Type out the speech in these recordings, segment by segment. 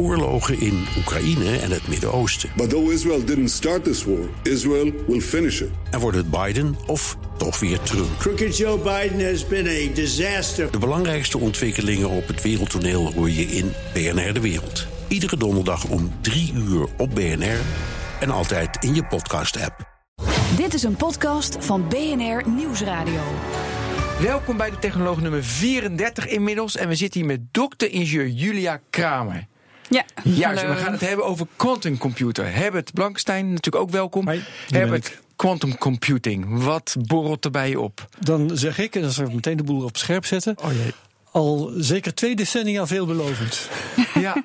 oorlogen in Oekraïne en het Midden-Oosten. But though Israel didn't start this war, Israel will finish it. En wordt het Biden of toch weer Trump? Crooked Joe Biden has been a disaster. De belangrijkste ontwikkelingen op het wereldtoneel hoor je in BNR De Wereld. Iedere donderdag om 3 uur op BNR en altijd in je podcast-app. Dit is een podcast van BNR Nieuwsradio. Welkom bij de Technoloog nummer 34 inmiddels. En we zitten hier met dokter-ingenieur Julia Kramer. Ja, Juist, hallo. we gaan het hebben over quantum computer. Herbert Blankenstein, natuurlijk ook welkom. Herbert, quantum computing, wat borrelt er bij je op? Dan zeg ik, en dan zal ik meteen de boel op scherp zetten. Oh jee. Al zeker twee decennia veelbelovend. Ja.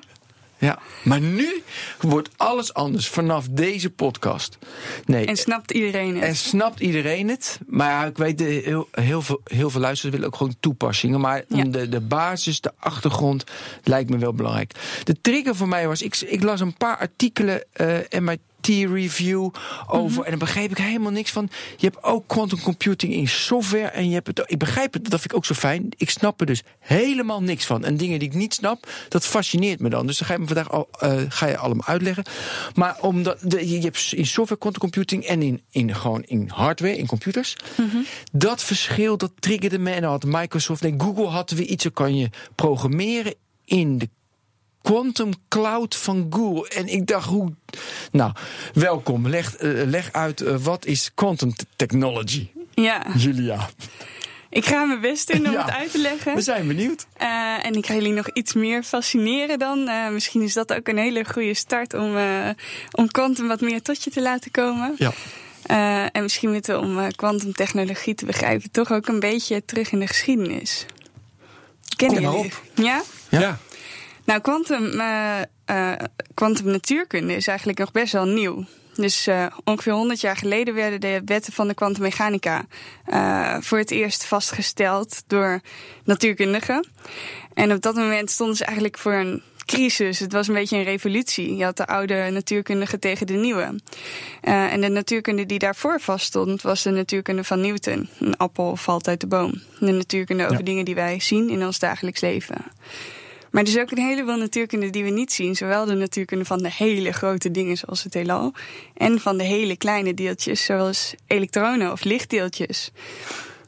Ja, maar nu wordt alles anders vanaf deze podcast. Nee, En snapt iedereen het? En snapt iedereen het? Maar ja, ik weet, eh, heel, heel, veel, heel veel luisteraars willen ook gewoon toepassingen. Maar Ja. de, de basis, de achtergrond, lijkt me wel belangrijk. De trigger voor mij was, ik, ik las een paar artikelen, eh MIT review over. En dan begreep ik helemaal niks van. Je hebt ook quantum computing in software. En je hebt het, ik begrijp het, dat vind ik ook zo fijn. Ik snap er dus helemaal niks van. En dingen die ik niet snap, dat fascineert me dan. Dus dan ga je me vandaag al, eh, ga je allemaal uitleggen. Maar omdat de, je, hebt in software quantum computing en in, in, gewoon in hardware, in computers. Dat verschil, dat triggerde me. En dan had Microsoft en Google hadden weer iets. Zo kan je programmeren in de Quantum Cloud van Google. En ik dacht, hoe. Nou, welkom. Leg, eh, leg uit eh, wat is quantum technology, Ja, Julia. ik ga mijn best doen om Ja. het uit te leggen. We zijn benieuwd. Eh, en ik ga jullie nog iets meer fascineren dan. Eh, misschien is dat ook een hele goede start om, eh om quantum wat meer tot je te laten komen. Ja. Eh, en misschien moeten we om quantumtechnologie te begrijpen toch ook een beetje terug in de geschiedenis. Kennen Kom maar jullie? Ja? Ja. Nou, quantum, eh, eh, quantum natuurkunde is eigenlijk nog best wel nieuw. Dus eh, ongeveer 100 jaar geleden werden de wetten van de kwantummechanica eh, voor het eerst vastgesteld door natuurkundigen. En op dat moment stonden ze eigenlijk voor een crisis. Het was een beetje een revolutie. Je had de oude natuurkundige tegen de nieuwe. En de natuurkunde die daarvoor vaststond was de natuurkunde van Newton. Een appel valt uit de boom. De natuurkunde over Ja. dingen die wij zien in ons dagelijks leven. Maar er is ook een heleboel natuurkunde die we niet zien. Zowel de natuurkunde van de hele grote dingen zoals het heelal. En van de hele kleine deeltjes zoals elektronen of lichtdeeltjes.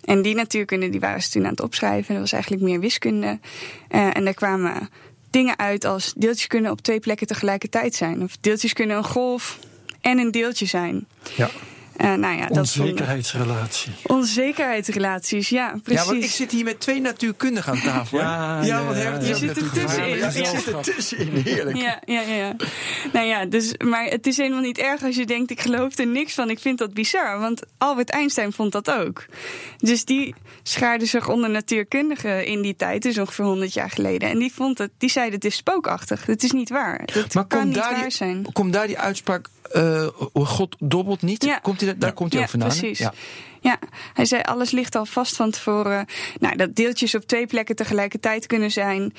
En die natuurkunde die waren ze toen aan het opschrijven. Dat was eigenlijk meer wiskunde. Eh, en daar kwamen dingen uit als deeltjes kunnen op twee plekken tegelijkertijd zijn. Of deeltjes kunnen een golf en een deeltje zijn. ja. Eh, nou ja, dat Onzekerheidsrelatie. Onzekerheidsrelaties, ja, precies. Ja, want ik zit hier met twee natuurkundigen aan tafel. Ja, ja, ja, want Herbert Je zit er tussenin. Ja, je zit er tussenin, heerlijk. Ja, ja, ja, ja. Nou ja, dus, maar het is helemaal niet erg als je denkt: ik geloof er niks van. Ik vind dat bizar. Want Albert Einstein vond dat ook. Dus die schaarde zich onder natuurkundigen in die tijd, dus ongeveer 100 jaar geleden. En die, vond het, die zei: het is spookachtig. Het is niet waar. Dat Maar kan komt niet daar, waar die, zijn. komt daar die uitspraak, eh, God dobbelt niet? Ja. Komt die, daar komt hij ook vandaan? precies. Ja. Ja, hij zei alles ligt al vast van tevoren. Nou, dat deeltjes op twee plekken tegelijkertijd kunnen zijn.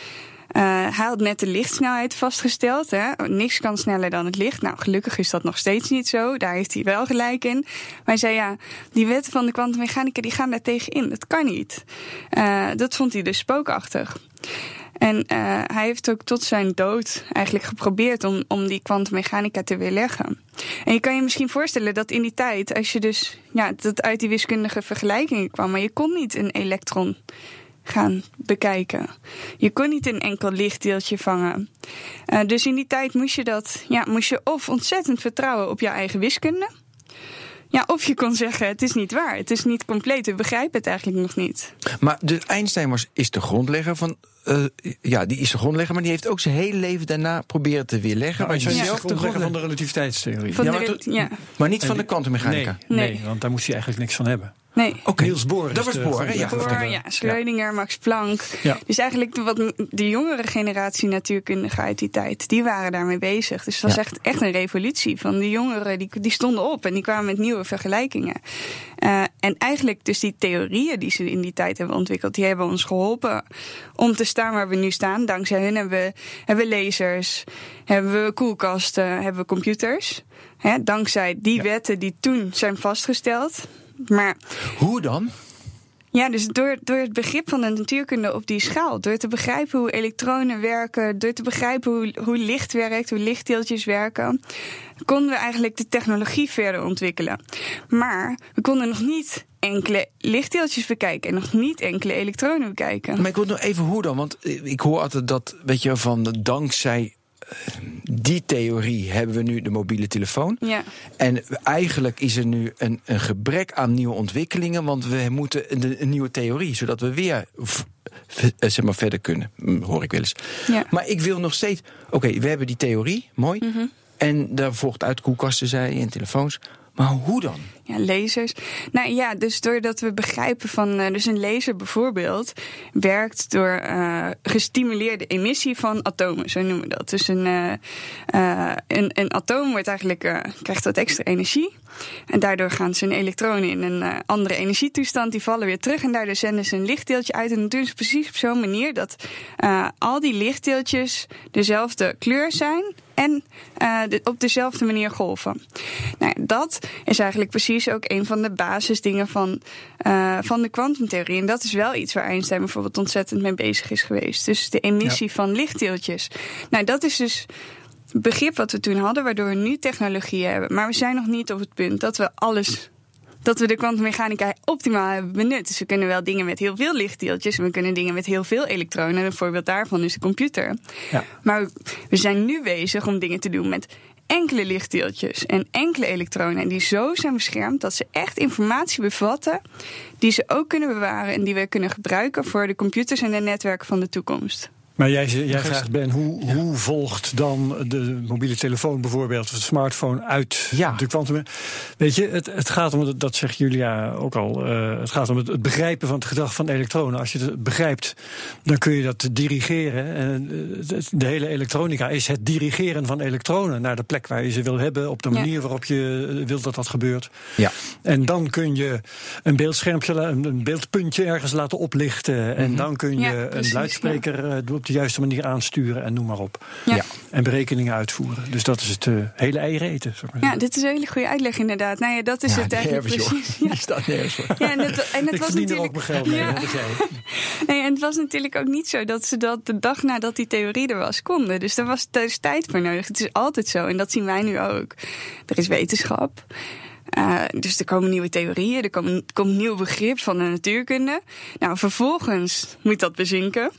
Eh, hij had net de lichtsnelheid vastgesteld. Hè? Niks kan sneller dan het licht. Nou, gelukkig is dat nog steeds niet zo. Daar heeft hij wel gelijk in. Maar hij zei ja, die wetten van de kwantummechanica die gaan daar tegen in. Dat kan niet. Eh, dat vond hij dus spookachtig. En eh, hij heeft ook tot zijn dood eigenlijk geprobeerd om, om die kwantummechanica te weerleggen. En je kan je misschien voorstellen dat in die tijd, als je dus ja, dat uit die wiskundige vergelijkingen kwam, maar je kon niet een elektron gaan bekijken. Je kon niet een enkel lichtdeeltje vangen. Eh, dus in die tijd moest je dat, ja, moest je of ontzettend vertrouwen op je eigen wiskunde. Ja, of je kon zeggen, het is niet waar, het is niet compleet, we begrijpen het eigenlijk nog niet. Maar de Einstein was, is de grondlegger van. eh, ja, die is de grondlegger, maar die heeft ook zijn hele leven daarna proberen te weerleggen. Maar maar, je zelf zelf de grondlegger- van de relativiteitstheorie. Van Ja, de, maar ja, maar niet van de Nee, kwantummechanica. nee, Nee. want daar moest hij eigenlijk niks van hebben. Nee. Oké. Niels Bohr. Dat is was Bohr, hè? Ja, Bohr, ja, Max Planck. Ja. Dus eigenlijk de, wat, de jongere generatie natuurkundigen uit die tijd, die waren daarmee bezig. Dus het was Ja. echt, echt een revolutie. Van de jongeren, die, die stonden op en die kwamen met nieuwe vergelijkingen. Eh, en eigenlijk dus die theorieën die ze in die tijd hebben ontwikkeld, die hebben ons geholpen om te staan waar we nu staan. Dankzij hun hebben we, hebben we lasers, hebben we koelkasten, hebben we computers. Hè, dankzij die wetten die toen zijn vastgesteld. Maar Hoe dan? Ja, dus door, door het begrip van de natuurkunde op die schaal, door te begrijpen hoe elektronen werken, door te begrijpen hoe, hoe licht werkt, hoe lichtdeeltjes werken, konden we eigenlijk de technologie verder ontwikkelen. Maar we konden nog niet enkele lichtdeeltjes bekijken en nog niet enkele elektronen bekijken. Maar ik wil nog even hoe dan, want ik hoor altijd dat, weet je, van dankzij die theorie hebben we nu de mobiele telefoon. Ja. En eigenlijk is er nu een, een gebrek aan nieuwe ontwikkelingen, want we moeten een, een nieuwe theorie, zodat we weer eh, zeg maar, verder kunnen, Hm, hoor ik wel eens. Ja. Maar ik wil nog steeds, oké, we hebben die theorie, mooi. Mhm. En daar volgt uit koelkasten, zei en telefoons. Maar hoe dan? Ja, lasers. Nou ja, dus doordat we begrijpen van. eh, dus een laser bijvoorbeeld werkt door eh, gestimuleerde emissie van atomen, zo noemen we dat. Dus een, eh, een, een atoom wordt eigenlijk, krijgt wat extra energie. En daardoor gaan zijn elektronen in een andere energietoestand. Die vallen weer terug en daardoor zenden ze een lichtdeeltje uit. En ze precies op zo'n manier dat al die lichtdeeltjes dezelfde kleur zijn en op dezelfde manier golven. Nou, dat is eigenlijk precies ook een van de basisdingen van, eh, van de kwantumtheorie. En dat is wel iets waar Einstein bijvoorbeeld ontzettend mee bezig is geweest. Dus de emissie van lichtdeeltjes. Nou, dat is dus het begrip wat we toen hadden, waardoor we nu technologie hebben. Maar we zijn nog niet op het punt dat we alles. Dat we de kwantummechanica optimaal hebben benut. Dus we kunnen wel dingen met heel veel lichtdeeltjes. En we kunnen dingen met heel veel elektronen. Een voorbeeld daarvan is de computer. Ja. Maar we zijn nu bezig om dingen te doen met enkele lichtdeeltjes en enkele elektronen. En die zo zijn beschermd dat ze echt informatie bevatten. die ze ook kunnen bewaren en die we kunnen gebruiken voor de computers en de netwerken van de toekomst. Maar jij, jij vraagt Ben, hoe, hoe volgt dan de mobiele telefoon bijvoorbeeld, of de smartphone uit Ja. de kwantum? Weet je, het, het gaat om, dat zegt Julia ook al, eh, het gaat om het, het begrijpen van het gedrag van elektronen. Als je het begrijpt, dan kun je dat dirigeren. En eh, de hele elektronica is het dirigeren van elektronen naar de plek waar je ze wil hebben, op de Ja. manier waarop je eh, wilt dat dat gebeurt. Ja. En dan kun je een beeldschermpje, een een beeldpuntje ergens laten oplichten. En dan kun je Ja, een luidspreker eh, op de juiste manier aansturen en noem maar op. Ja. En berekeningen uitvoeren. Dus dat is het eh, hele eieren eten. Ik maar Ja, dit is een hele goede uitleg inderdaad. Nou ja, dat is Ja, het eigenlijk precies. Ja. Die staat nergens voor. Ja, en het, en het ik was verdien er natuurlijk. ook mijn geld mee. Ja. Nee, en het was natuurlijk ook niet zo dat ze dat de dag nadat die theorie er was konden. Dus daar was dus tijd voor nodig. Het is altijd zo en dat zien wij nu ook. Er is wetenschap. Eh, dus er komen nieuwe theorieën, er er komt nieuw begrip van de natuurkunde. Nou, vervolgens moet dat bezinken.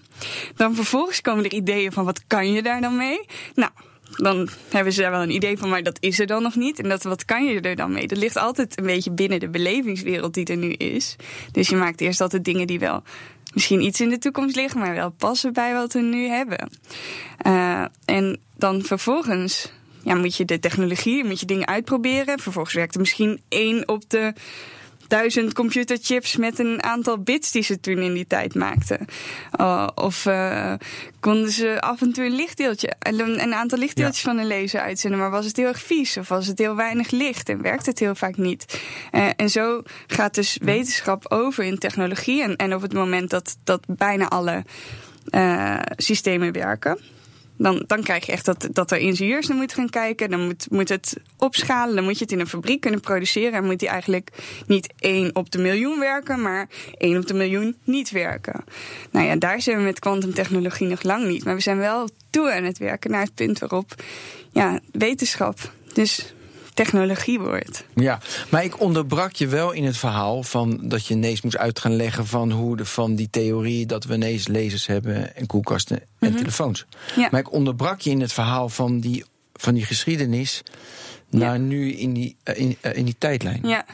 Dan vervolgens komen er ideeën van wat kan je daar dan mee? Nou, dan hebben ze daar wel een idee van, maar dat is er dan nog niet. En dat, wat kan je er dan mee? Dat ligt altijd een beetje binnen de belevingswereld die er nu is. Dus je maakt eerst altijd dingen die wel misschien iets in de toekomst liggen, maar wel passen bij wat we nu hebben. Eh, en dan vervolgens ja, moet je de technologie, moet je dingen uitproberen. Vervolgens werkt er misschien één op de duizend computerchips met een aantal bits die ze toen in die tijd maakten. Uh, of uh, konden ze af en toe een lichtdeeltje, een, aantal lichtdeeltjes ja. van een laser uitzenden, maar was het heel erg vies of was het heel weinig licht en werkt het heel vaak niet. Uh, en zo gaat dus wetenschap over in technologie en, en op het moment dat, dat bijna alle systemen werken. Dan, dan krijg je echt dat, dat er ingenieurs naar moeten gaan kijken. Dan moet, moet het opschalen. Dan moet je het in een fabriek kunnen produceren. En moet die eigenlijk niet één op de miljoen werken, maar één op de miljoen niet werken. Nou ja, daar zijn we met kwantumtechnologie nog lang niet. Maar we zijn wel toe aan het werken naar het punt waarop ja, wetenschap. Dus technologie wordt. Ja, maar ik onderbrak je wel in het verhaal van dat je ineens moest uit gaan leggen van hoe de, van die theorie dat we ineens lasers hebben en koelkasten en mm -hmm. telefoons. Ja. Maar ik onderbrak je in het verhaal van die, van die geschiedenis naar ja. nu in die, in, in die tijdlijn. Ja.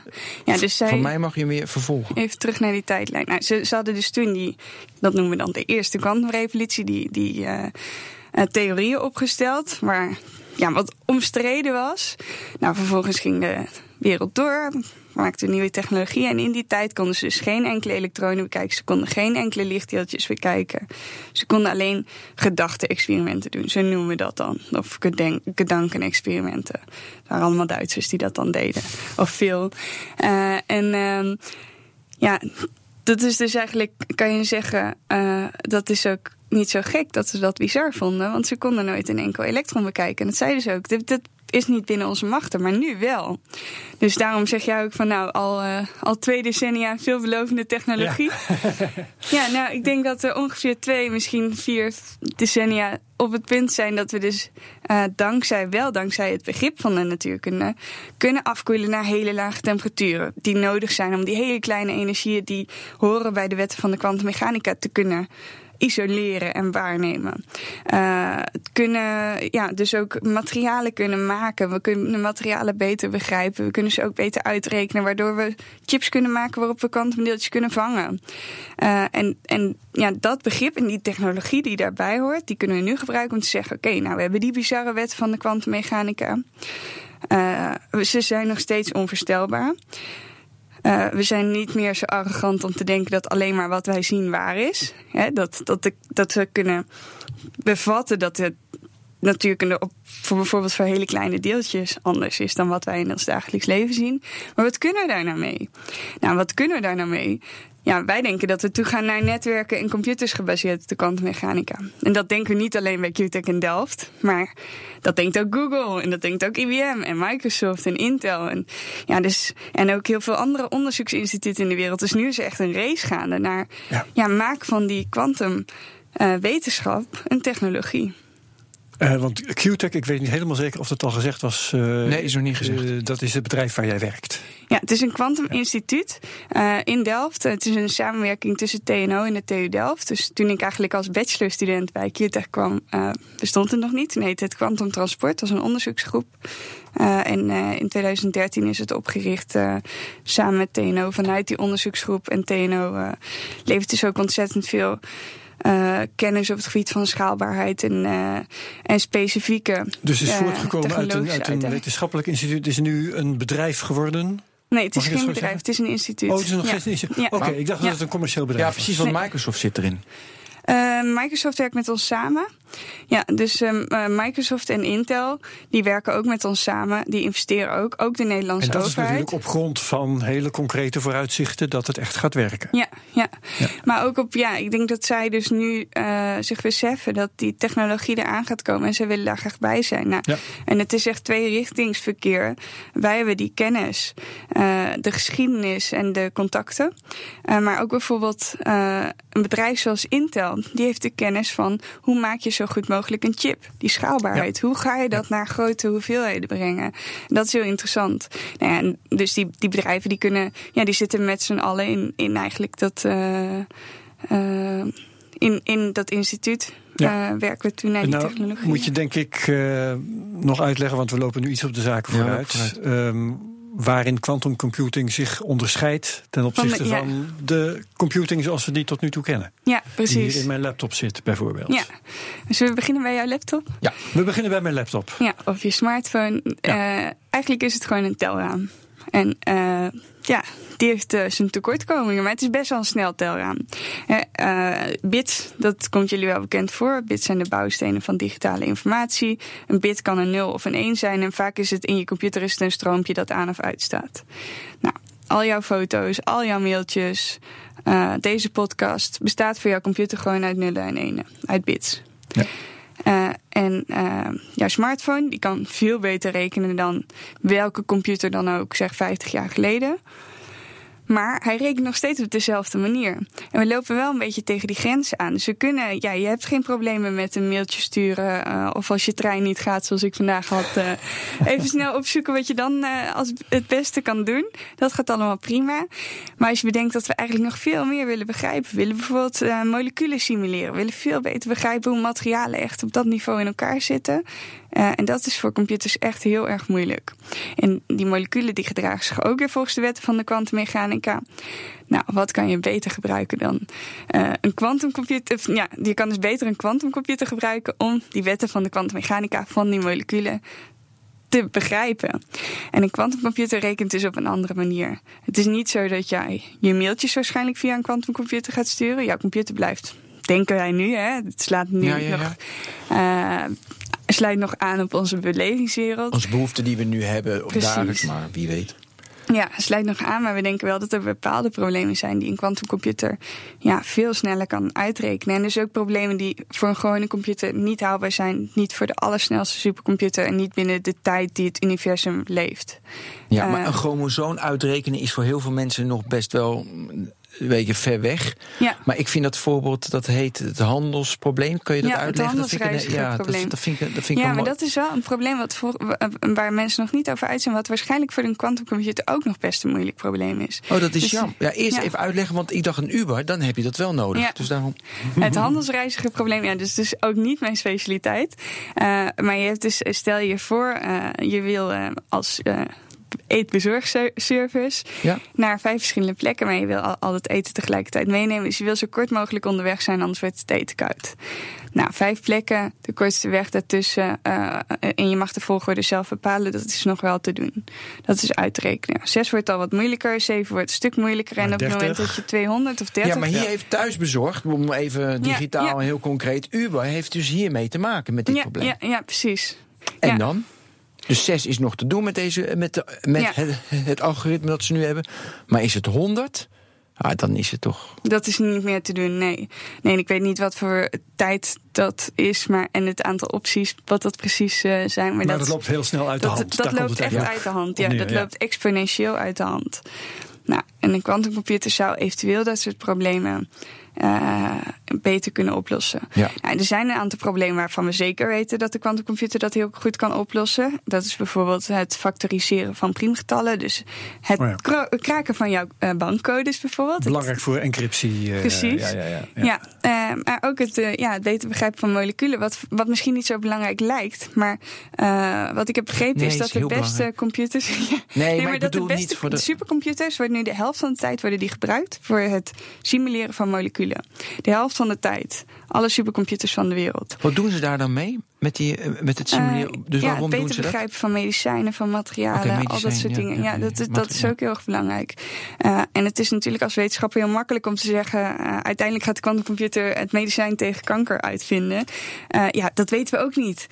ja dus zij, Van mij mag je weer vervolgen. Even terug naar die tijdlijn. Nou, ze, ze hadden dus toen die, dat noemen we dan de eerste kwantumrevolutie, die, die uh, uh, theorieën opgesteld, waar ja, wat omstreden was. Nou, vervolgens ging de wereld door, maakte nieuwe technologie. En in die tijd konden ze dus geen enkele elektronen bekijken. Ze konden geen enkele lichtdeeltjes bekijken. Ze konden alleen gedachte-experimenten doen. Zo noemen we dat dan. Of gedanken-experimenten. Het waren allemaal Duitsers die dat dan deden. Of veel. Uh, en uh, ja, dat is dus eigenlijk, kan je zeggen, uh, dat is ook niet zo gek dat ze dat bizar vonden. Want ze konden nooit een enkel elektron bekijken. En dat zeiden ze ook. Dat, dat is niet binnen onze machten, maar nu wel. Dus daarom zeg jij ook van nou, al, uh, al twee decennia veelbelovende technologie. Ja. ja, nou, ik denk dat er ongeveer twee, misschien vier decennia op het punt zijn dat we dus uh, dankzij, wel dankzij het begrip van de natuurkunde, kunnen afkoelen naar hele lage temperaturen. Die nodig zijn om die hele kleine energieën die horen bij de wetten van de kwantummechanica te kunnen isoleren en waarnemen. Uh, kunnen ja, dus ook materialen kunnen maken. We kunnen materialen beter begrijpen. We kunnen ze ook beter uitrekenen, waardoor we chips kunnen maken waarop we kwantumdeeltjes kunnen vangen. Uh, en, en ja, dat begrip en die technologie die daarbij hoort, die kunnen we nu gebruiken om te zeggen: oké, nou we hebben die bizarre wet van de kwantummechanica. Uh, ze zijn nog steeds onvoorstelbaar. Uh, we zijn niet meer zo arrogant om te denken dat alleen maar wat wij zien waar is. Dat, dat, dat we kunnen bevatten dat het natuurkunde op, voor bijvoorbeeld voor hele kleine deeltjes anders is dan wat wij in ons dagelijks leven zien. Maar wat kunnen we daar nou mee? Nou, wat kunnen we daar nou mee? Ja, wij denken dat we toegaan naar netwerken en computers gebaseerd op de kwantummechanica. En dat denken we niet alleen bij QTech in Delft, maar dat denkt ook Google en dat denkt ook IBM en Microsoft en Intel. En, ja, dus, en ook heel veel andere onderzoeksinstituten in de wereld. Dus nu is er echt een race gaande naar ja. ja maak van die kwantumwetenschap uh, een technologie. Uh, want QTech, ik weet niet helemaal zeker of dat al gezegd was. Uh, nee, is nog niet gezegd. Uh, dat is het bedrijf waar jij werkt. Ja, het is een kwantuminstituut ja. in Delft. Het is een samenwerking tussen TNO en de TU Delft. Dus toen ik eigenlijk als bachelorstudent bij QTech kwam, bestond het nog niet. Nee, het Quantum Transport was een onderzoeksgroep. en in 2013 is het opgericht samen met TNO vanuit die onderzoeksgroep. En TNO levert dus ook ontzettend veel uh, kennis op het gebied van schaalbaarheid en, uh, en specifieke. Dus is voortgekomen uit een, uit een wetenschappelijk instituut. Het is nu een bedrijf geworden. Nee, het is geen bedrijf, zeggen? het is een instituut. Oh, het is nog steeds een instituut. Ja. Oké, okay, ik dacht dat het een commercieel bedrijf was. Ja, precies, want nee. Microsoft zit erin. Uh, Microsoft werkt met ons samen. Ja, dus uh, Microsoft en Intel, die werken ook met ons samen. Die investeren ook, ook de Nederlandse overheid. En dat overheid. is natuurlijk op grond van hele concrete vooruitzichten dat het echt gaat werken. Ja, ja. ja. maar ook op, ja, ik denk dat zij dus nu uh, zich beseffen dat die technologie eraan gaat komen. En ze willen daar graag bij zijn. Nou, ja. En het is echt tweerichtingsverkeer. Wij hebben die kennis, de geschiedenis en de contacten. maar ook bijvoorbeeld een bedrijf zoals Intel, die heeft de kennis van hoe maak je zo goed mogelijk een chip. Die schaalbaarheid. Ja. Hoe ga je dat ja. naar grote hoeveelheden brengen? Dat is heel interessant. Nou ja, dus die, die bedrijven die kunnen, ja, die zitten met z'n allen in, in eigenlijk dat. Uh, uh, in, in dat instituut. Ja. Uh, werken we toen naar die nou, technologie. Moet je denk ik nog uitleggen, want we lopen nu iets op de zaken vooruit. Ja, vooruit. Um, waarin quantum computing zich onderscheidt ten opzichte van, de, ja. van de computing zoals we die tot nu toe kennen. Ja, precies. Die hier in mijn laptop zit, bijvoorbeeld. Ja. Dus we beginnen bij jouw laptop? Ja, we beginnen bij mijn laptop. Ja, of je smartphone. Ja. Uh, eigenlijk is het gewoon een telraam. En uh, ja, die heeft uh, zijn tekortkomingen, maar het is best wel een snel telraam. Uh, bits, dat komt jullie wel bekend voor. Bits zijn de bouwstenen van digitale informatie. Een bit kan een 0 of een 1 zijn en vaak is het in je computer is het een stroompje dat aan of uitstaat. Nou, al jouw foto's, al jouw mailtjes, deze podcast bestaat voor jouw computer gewoon uit nullen en enen, uit bits. Ja. Uh, en uh, jouw smartphone die kan veel beter rekenen dan welke computer dan ook, zeg 50 jaar geleden. Maar hij rekent nog steeds op dezelfde manier. En we lopen wel een beetje tegen die grenzen aan. Dus we kunnen, ja, je hebt geen problemen met een mailtje sturen. Uh, of als je trein niet gaat, zoals ik vandaag had. Uh, even snel opzoeken wat je dan uh, als het beste kan doen. Dat gaat allemaal prima. Maar als je bedenkt dat we eigenlijk nog veel meer willen begrijpen. We willen bijvoorbeeld moleculen simuleren. We willen veel beter begrijpen hoe materialen echt op dat niveau in elkaar zitten. Uh, en dat is voor computers echt heel erg moeilijk. En die moleculen die gedragen zich ook weer volgens de wetten van de kwantummechanica. Nou, wat kan je beter gebruiken dan uh, een kwantumcomputer? Ja, je kan dus beter een kwantumcomputer gebruiken om die wetten van de kwantummechanica van die moleculen te begrijpen. En een kwantumcomputer rekent dus op een andere manier. Het is niet zo dat jij je mailtjes waarschijnlijk via een kwantumcomputer gaat sturen. Jouw computer blijft denken wij nu. Hè? Het slaat nu ja, ja, nog. Ja. Uh, sluit nog aan op onze belevingswereld. Onze behoeften die we nu hebben op dagelijks, maar wie weet. Ja, sluit nog aan, maar we denken wel dat er bepaalde problemen zijn die een kwantumcomputer ja, veel sneller kan uitrekenen. En dus ook problemen die voor een gewone computer niet haalbaar zijn, niet voor de allersnelste supercomputer en niet binnen de tijd die het universum leeft. Ja, maar Eh, een chromosoom uitrekenen is voor heel veel mensen nog best wel een beetje ver weg. Ja. Maar ik vind dat voorbeeld, dat heet het handelsprobleem. Kun je dat Ja, het uitleggen? Dat vind ik, een- ja, dat, dat vind ik, dat vind ik Ja, maar mooi. dat is wel een probleem wat voor, waar mensen nog niet over uit zijn, wat waarschijnlijk voor een kwantumcomputer ook nog best een moeilijk probleem is. Oh, dat is Dus- jammer. Ja, eerst ja. even uitleggen, want ik dacht een Uber, dan heb je dat wel nodig. Ja. Dus daarom. Het handelsreizigerprobleem, ja, dus, dus ook niet mijn specialiteit. Eh, maar je hebt dus, stel je voor, eh, je wil eh, als eetbezorgservice Ja. naar vijf verschillende plekken, maar je wil al, al het eten tegelijkertijd meenemen. Dus je wil zo kort mogelijk onderweg zijn, anders wordt het eten koud. Nou, vijf plekken, de kortste weg daartussen. eh, en je mag de volgorde zelf bepalen, dat is nog wel te doen. Dat is uitrekenen. Zes wordt al wat moeilijker, zeven wordt een stuk moeilijker. En op het moment 30? dat je 200 of 30... Ja, maar hier heeft thuis bezorgd, om even digitaal ja. en heel concreet. Uber heeft dus hiermee te maken met dit ja, probleem. ja, ja, precies. En Ja. dan? Dus 6 is nog te doen met, deze, met, de, met Ja. het, het algoritme dat ze nu hebben. Maar is het 100? Ah, dan is het toch. Dat is niet meer te doen, nee. Nee, ik weet niet wat voor tijd dat is, maar en het aantal opties, wat dat precies eh, zijn. Maar, Maar dat loopt heel snel uit de dat, hand. dat loopt echt uit de hand. Ja, neer, dat ja. loopt exponentieel uit de hand. Nou, en een kwantumcomputer zou eventueel dat soort problemen eh, beter kunnen oplossen. Ja. Nou, er zijn een aantal problemen waarvan we zeker weten dat de kwantumcomputer dat heel goed kan oplossen. Dat is bijvoorbeeld het factoriseren van priemgetallen. Dus het Oh ja. kraken van jouw eh, bankcodes bijvoorbeeld. Belangrijk voor encryptie. eh, Precies. Ja, ja, ja, maar ook het, ja, het beter begrijpen van moleculen. Wat, wat misschien niet zo belangrijk lijkt. Maar wat ik heb begrepen Nee, is is dat de beste belangrijk. computers. Nee, maar dat de beste niet voor de- supercomputers worden nu de helft van de tijd worden die gebruikt voor het simuleren van moleculen. De helft van de tijd. Alle supercomputers van de wereld. Wat doen ze daar dan mee? Met, die, eh, met het simuleren? Eh, dus ja, waarom het doen beter ze dat? begrijpen van medicijnen, van materialen, al dat soort ja, dingen. ja, dat, is- dat is ook heel erg belangrijk. Eh, en het is natuurlijk als wetenschapper heel makkelijk om te zeggen... uiteindelijk gaat de kwantumcomputer het medicijn tegen kanker uitvinden. Ja, dat weten we ook niet.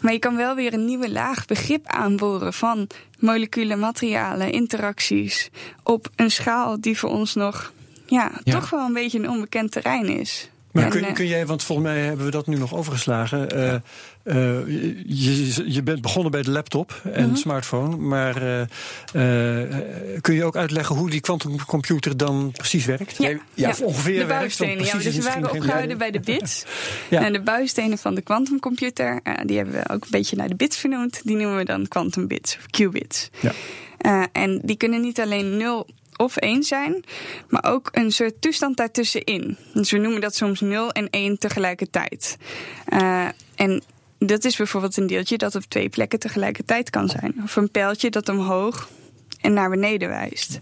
Maar je kan wel weer een nieuwe laag begrip aanboren van moleculen, materialen, interacties... op een schaal die voor ons nog ja, Ja. toch wel een beetje een onbekend terrein is. Maar En, kun, eh, kun jij, want volgens mij hebben we dat nu nog overgeslagen. eh, eh, je, je bent begonnen bij de laptop en Mhm. smartphone. Maar eh, eh, kun je ook uitleggen hoe die kwantumcomputer dan precies werkt? Ja, ja. Of ongeveer de werkt. bouwstenen. Ja, precies dus we waren opgehouden bij de bits. Ja. En de bouwstenen van de kwantumcomputer, eh, die hebben we ook een beetje naar de bits vernoemd. Die noemen we dan quantum bits of qubits. Ja. Eh, en die kunnen niet alleen 0 of 1 zijn, maar ook een soort toestand daartussenin. Dus we noemen dat soms 0 en 1 tegelijkertijd. Eh, en dat is bijvoorbeeld een deeltje dat op twee plekken tegelijkertijd kan zijn. Of een pijltje dat omhoog en naar beneden wijst.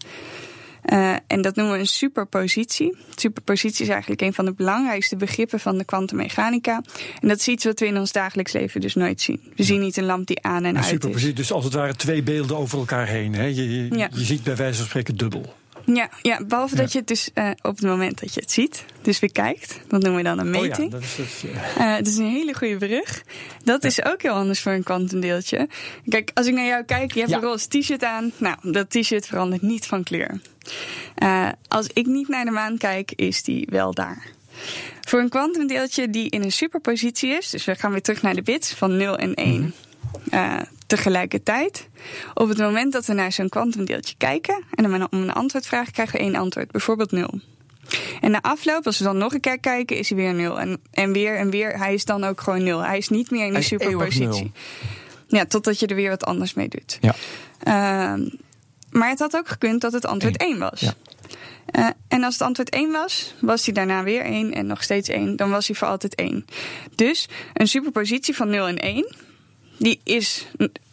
Eh, en dat noemen we een superpositie. Superpositie is eigenlijk een van de belangrijkste begrippen van de kwantummechanica. En dat is iets wat we in ons dagelijks leven dus nooit zien. We zien niet een lamp die aan en Een uit is. superpositie, dus als het ware twee beelden over elkaar heen. Hè? Je, je, Ja. je ziet bij wijze van spreken dubbel. Ja, ja behalve dat je het dus eh, op het moment dat je het ziet, dus bekijkt, dat noemen we dan een Oh ja, meting. dat is het. ja. Eh, dat is een hele goede brug. Dat is ook heel anders voor een kwantumdeeltje. Kijk, als ik naar jou kijk, je hebt een roze t-shirt aan. Nou, dat t-shirt verandert niet van kleur. Eh, als ik niet naar de maan kijk, is die wel daar. Voor een kwantumdeeltje die in een superpositie is, dus we gaan weer terug naar de bits van 0 en 1 eh, tegelijkertijd. Op het moment dat we naar zo'n kwantumdeeltje kijken en hem om een antwoord vragen, krijgen we één antwoord, bijvoorbeeld 0. En na afloop, als we dan nog een keer kijken, is hij weer 0. En, en weer en weer, hij is dan ook gewoon 0. Hij is niet meer in die superpositie. Ja, totdat je er weer wat anders mee doet. Ja. Ehm, maar het had ook gekund dat het antwoord 1 was. Ja. Eh, en als het antwoord 1 was, was hij daarna weer 1 en nog steeds 1. Dan was hij voor altijd 1. Dus een superpositie van 0 en 1, die is,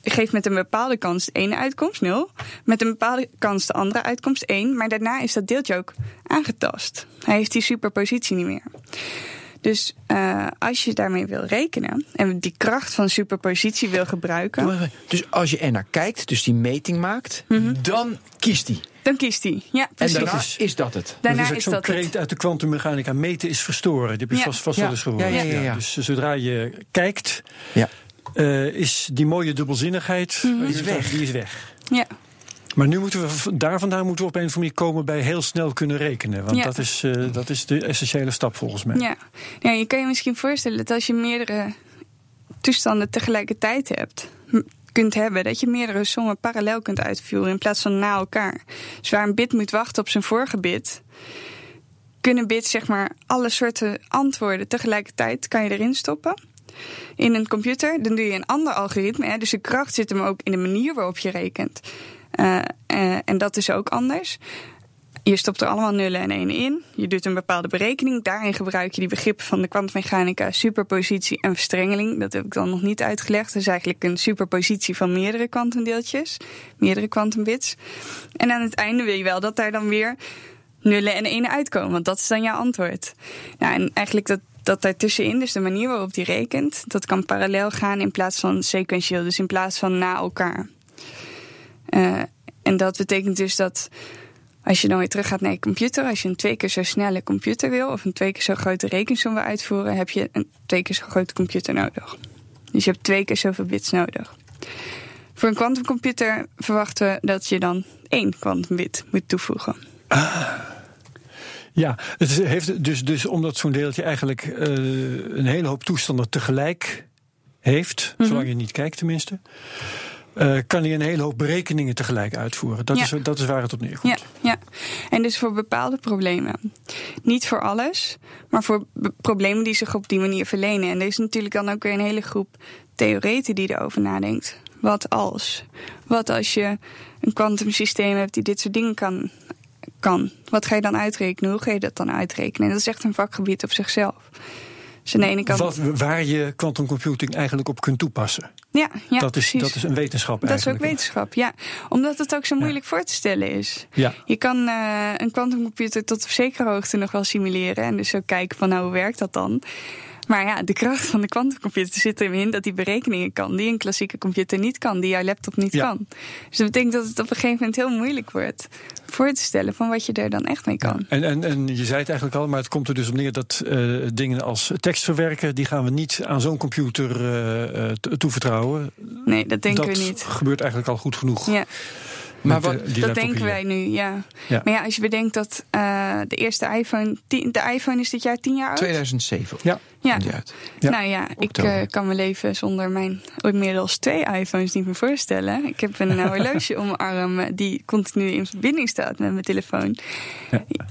geeft met een bepaalde kans de ene uitkomst 0. Met een bepaalde kans de andere uitkomst 1. Maar daarna is dat deeltje ook aangetast. Hij heeft die superpositie niet meer. Dus eh, als je daarmee wil rekenen en die kracht van superpositie wil gebruiken. Dus als je er naar kijkt, dus die meting maakt, dan kiest hij. dan kiest hij. Ja, En precies. daarna is- is, dat het. Daarna dat is ook is zo'n dat het. kreet uit de kwantummechanica. Meten is verstoren. Die heb je Ja. vast, vast Ja. wel eens gehoord. Ja, ja, ja, ja. Dus zodra je kijkt, Eh, is die mooie dubbelzinnigheid Mhm. die Is weg. Die is weg. Ja. Maar nu moeten we daar vandaan moeten we op een of andere manier komen bij heel snel kunnen rekenen. Want Ja. dat, is, eh, dat is de essentiële stap volgens mij. Ja. ja, je kan je misschien voorstellen dat als je meerdere toestanden tegelijkertijd hebt, kunt hebben, dat je meerdere sommen parallel kunt uitvoeren in plaats van na elkaar. Dus waar een bit moet wachten op zijn vorige bit, kunnen bits zeg maar alle soorten antwoorden tegelijkertijd kan je erin stoppen. In een computer, dan doe je een ander algoritme. Hè, dus de kracht zit hem ook in de manier waarop je rekent. Eh, eh, en dat is ook anders. Je stopt er allemaal nullen en enen in. Je doet een bepaalde berekening. Daarin gebruik je die begrippen van de kwantummechanica, superpositie en verstrengeling. Dat heb ik dan nog niet uitgelegd. Dat is eigenlijk een superpositie van meerdere kwantumdeeltjes, meerdere kwantumbits. En aan het einde wil je wel dat daar dan weer nullen en enen uitkomen, want dat is dan jouw antwoord. Nou, en eigenlijk dat, dat daartussenin, dus de manier waarop die rekent, dat kan parallel gaan in plaats van sequentieel, dus in plaats van na elkaar. Eh, en dat betekent dus dat als je dan weer terug gaat naar je computer, als je een twee keer zo snelle computer wil of een twee keer zo grote rekensom wil uitvoeren, heb je een twee keer zo grote computer nodig. Dus je hebt twee keer zoveel bits nodig. Voor een kwantumcomputer verwachten we dat je dan één kwantumbit moet toevoegen. Ja, het heeft dus, dus omdat zo'n deeltje eigenlijk eh, een hele hoop toestanden tegelijk heeft, Mhm. zolang je niet kijkt tenminste, eh, kan hij een hele hoop berekeningen tegelijk uitvoeren. Dat, Ja. is, dat is waar het op neerkomt. Ja, ja. En dus voor bepaalde problemen. Niet voor alles, maar voor problemen die zich op die manier verlenen. En er is natuurlijk dan ook weer een hele groep theoreten die erover nadenkt. Wat als? Wat als je een kwantumsysteem hebt die dit soort dingen kan, kan? Wat ga je dan uitrekenen? Hoe ga je dat dan uitrekenen? En dat is echt een vakgebied op zichzelf. Dus aan de ene kant. Wat, waar je quantum computing eigenlijk op kunt toepassen. ja, ja, dat, is, precies. dat is een wetenschap Dat is ook eigenlijk. wetenschap, ja. Omdat het ook zo moeilijk voor te stellen is. Ja. Je kan eh, een kwantumcomputer tot op zekere hoogte nog wel simuleren. En dus ook kijken van nou, hoe werkt dat dan? Maar ja, de kracht van de kwantumcomputer zit erin dat die berekeningen kan die een klassieke computer niet kan, die jouw laptop niet Ja. kan. Dus dat betekent dat het op een gegeven moment heel moeilijk wordt voor te stellen van wat je er dan echt mee kan. En, en, en je zei het eigenlijk al, maar het komt er dus op neer dat eh, dingen als tekst verwerken, die gaan we niet aan zo'n computer to- toevertrouwen. Nee, dat denken dat we niet. gebeurt eigenlijk al goed genoeg. Ja. Maar wat- eh, dat denken hier. wij nu, ja. Ja. Maar ja, als je bedenkt dat eh, de eerste iPhone, tien- de iPhone is dit jaar tien jaar oud. 2007. Ja. Ja. komt die uit. Ja. Nou ja, ik eh, kan mijn leven zonder mijn inmiddels twee iPhones niet meer voorstellen. Ik heb een horloge om mijn arm die continu in verbinding staat met mijn telefoon.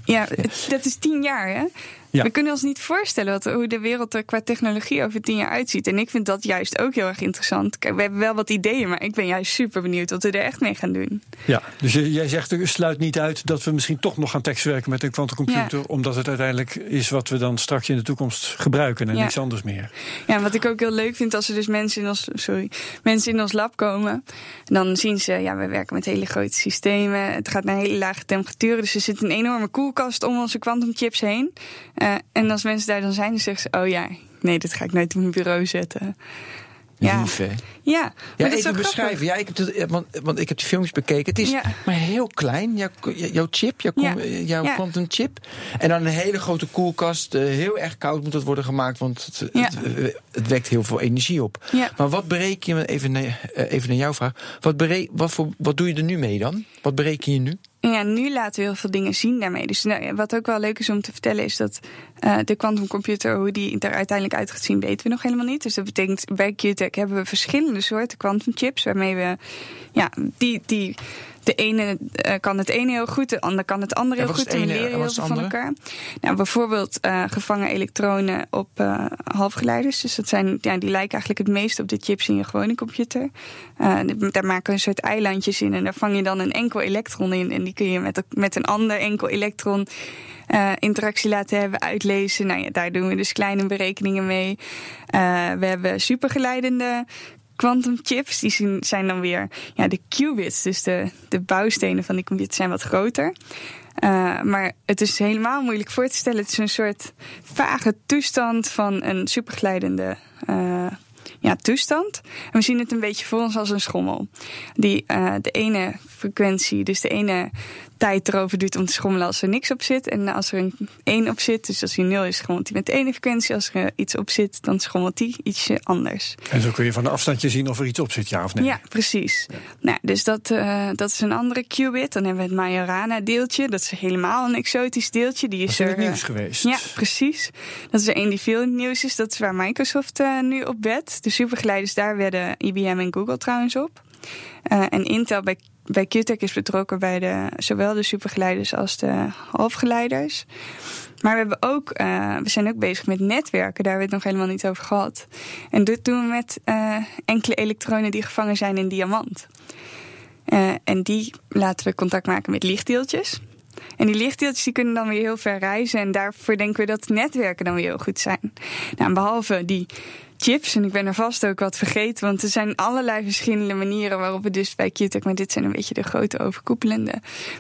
Ja, het- dat is tien jaar hè. Ja. We kunnen ons niet voorstellen wat, hoe de wereld er qua technologie over tien jaar uitziet. En ik vind dat juist ook heel erg interessant. Kijk, we hebben wel wat ideeën, maar ik ben juist super benieuwd wat we er echt mee gaan doen. Ja, dus jij zegt, sluit niet uit dat we misschien toch nog gaan tekstwerken met een quantumcomputer, omdat het uiteindelijk is wat we dan straks in de toekomst gebruiken en Ja. niks anders meer. Ja, wat ik ook heel leuk vind als er dus mensen in ons, sorry, mensen in ons lab komen. Dan zien ze, ja, we werken met hele grote systemen. Het gaat naar hele lage temperaturen. Dus er zit een enorme koelkast om onze quantumchips heen. Eh, en als mensen daar dan zijn, dan zeggen ze, oh ja, nee, dat ga ik nooit op mijn bureau zetten. Ja, Lief, hè? ja. Ja, even beschrijven. Ja, ik heb het, want, want ik heb die filmpjes bekeken. Het is Ja. maar heel klein. Jouw, jouw chip, jouw, Ja. eh, jouw Ja. quantum chip. En dan een hele grote koelkast. eh, heel erg koud moet dat worden gemaakt, want het, het, het wekt heel veel energie op. Ja. Maar wat bereken je, even naar, even naar jouw vraag. Wat, bereken, wat, voor, wat doe je er nu mee dan? Wat bereken je nu? Ja, nu laten we heel veel dingen zien daarmee. Dus nou, wat ook wel leuk is om te vertellen is dat eh, de quantumcomputer, hoe die er uiteindelijk uit gaat zien, weten we nog helemaal niet. Dus dat betekent bij QTech hebben we verschillende soorten quantumchips waarmee we, ja, die, die de ene eh, kan het ene heel goed, de ander kan het andere heel goed. En we leren en heel veel van elkaar. Nou, bijvoorbeeld eh, gevangen elektronen op eh, halfgeleiders. Dus dat zijn, ja, die lijken eigenlijk het meest op de chips in je gewone computer. Daar maken we een soort eilandjes in en daar vang je dan een enkel elektron in. En die kun je met, met een ander enkel elektron interactie laten hebben, uitlezen. Nou ja, daar doen we dus kleine berekeningen mee. We hebben supergeleidende quantumchips. Die zijn- zijn dan weer ja, de qubits, dus de, de bouwstenen van die computer zijn wat groter. Eh, maar het is helemaal moeilijk voor te stellen. Het is een soort vage toestand van een superglijdende eh, ja, toestand. En we zien het een beetje voor ons als een schommel. Die eh, de ene frequentie, dus de ene tijd erover duurt om te schommelen als er niks op zit. En als er een 1 op zit, dus als hij 0 is, schommelt hij met de ene frequentie. Als er iets op zit, dan schommelt hij ietsje anders. En zo kun je van een afstandje zien of er iets op zit, ja of nee. Ja, precies. Nou, dus dat, uh, dat is een andere qubit. Dan hebben we het Majorana-deeltje. Dat is helemaal een exotisch deeltje. Die is dat is er. het nieuws geweest. Ja, precies. Dat is er een die veel in het nieuws is. Dat is waar Microsoft uh, nu op wedt. De supergeleiders daar werden IBM en Google trouwens op. Uh, en Intel bij bij QTech is betrokken bij de, zowel de supergeleiders als de halfgeleiders. Maar we, hebben ook, uh, we zijn ook bezig met netwerken, daar hebben we het nog helemaal niet over gehad. En dit doen we met uh, enkele elektronen die gevangen zijn in diamant. Uh, en die laten we contact maken met lichtdeeltjes. En die lichtdeeltjes die kunnen dan weer heel ver reizen. En daarvoor denken we dat netwerken dan weer heel goed zijn. Nou, behalve die chips. En ik ben er vast ook wat vergeten. Want er zijn allerlei verschillende manieren waarop we dus bij QTech, maar dit zijn een beetje de grote overkoepelende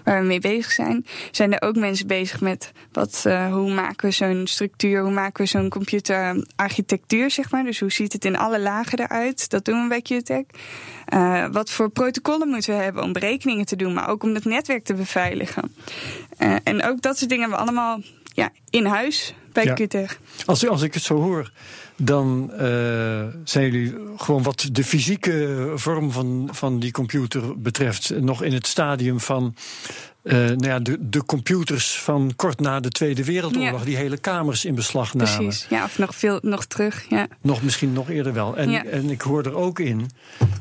waar we mee bezig zijn. Zijn er ook mensen bezig met wat, uh, hoe maken we zo'n structuur, hoe maken we zo'n computerarchitectuur, zeg maar. Dus hoe ziet het in alle lagen eruit? Dat doen we bij QTech. Uh, wat voor protocollen moeten we hebben om berekeningen te doen, maar ook om het netwerk te beveiligen. Uh, en ook dat soort dingen hebben we allemaal ja, in huis bij ja. Als, als ik het zo hoor, dan uh, zijn jullie gewoon wat de fysieke vorm van, van die computer betreft nog in het stadium van uh, nou ja, de, de computers van kort na de Tweede Wereldoorlog, ja. die hele kamers in beslag namen. Precies, ja, of nog veel nog terug. Ja. Nog misschien nog eerder wel. En, ja. en ik hoor er ook in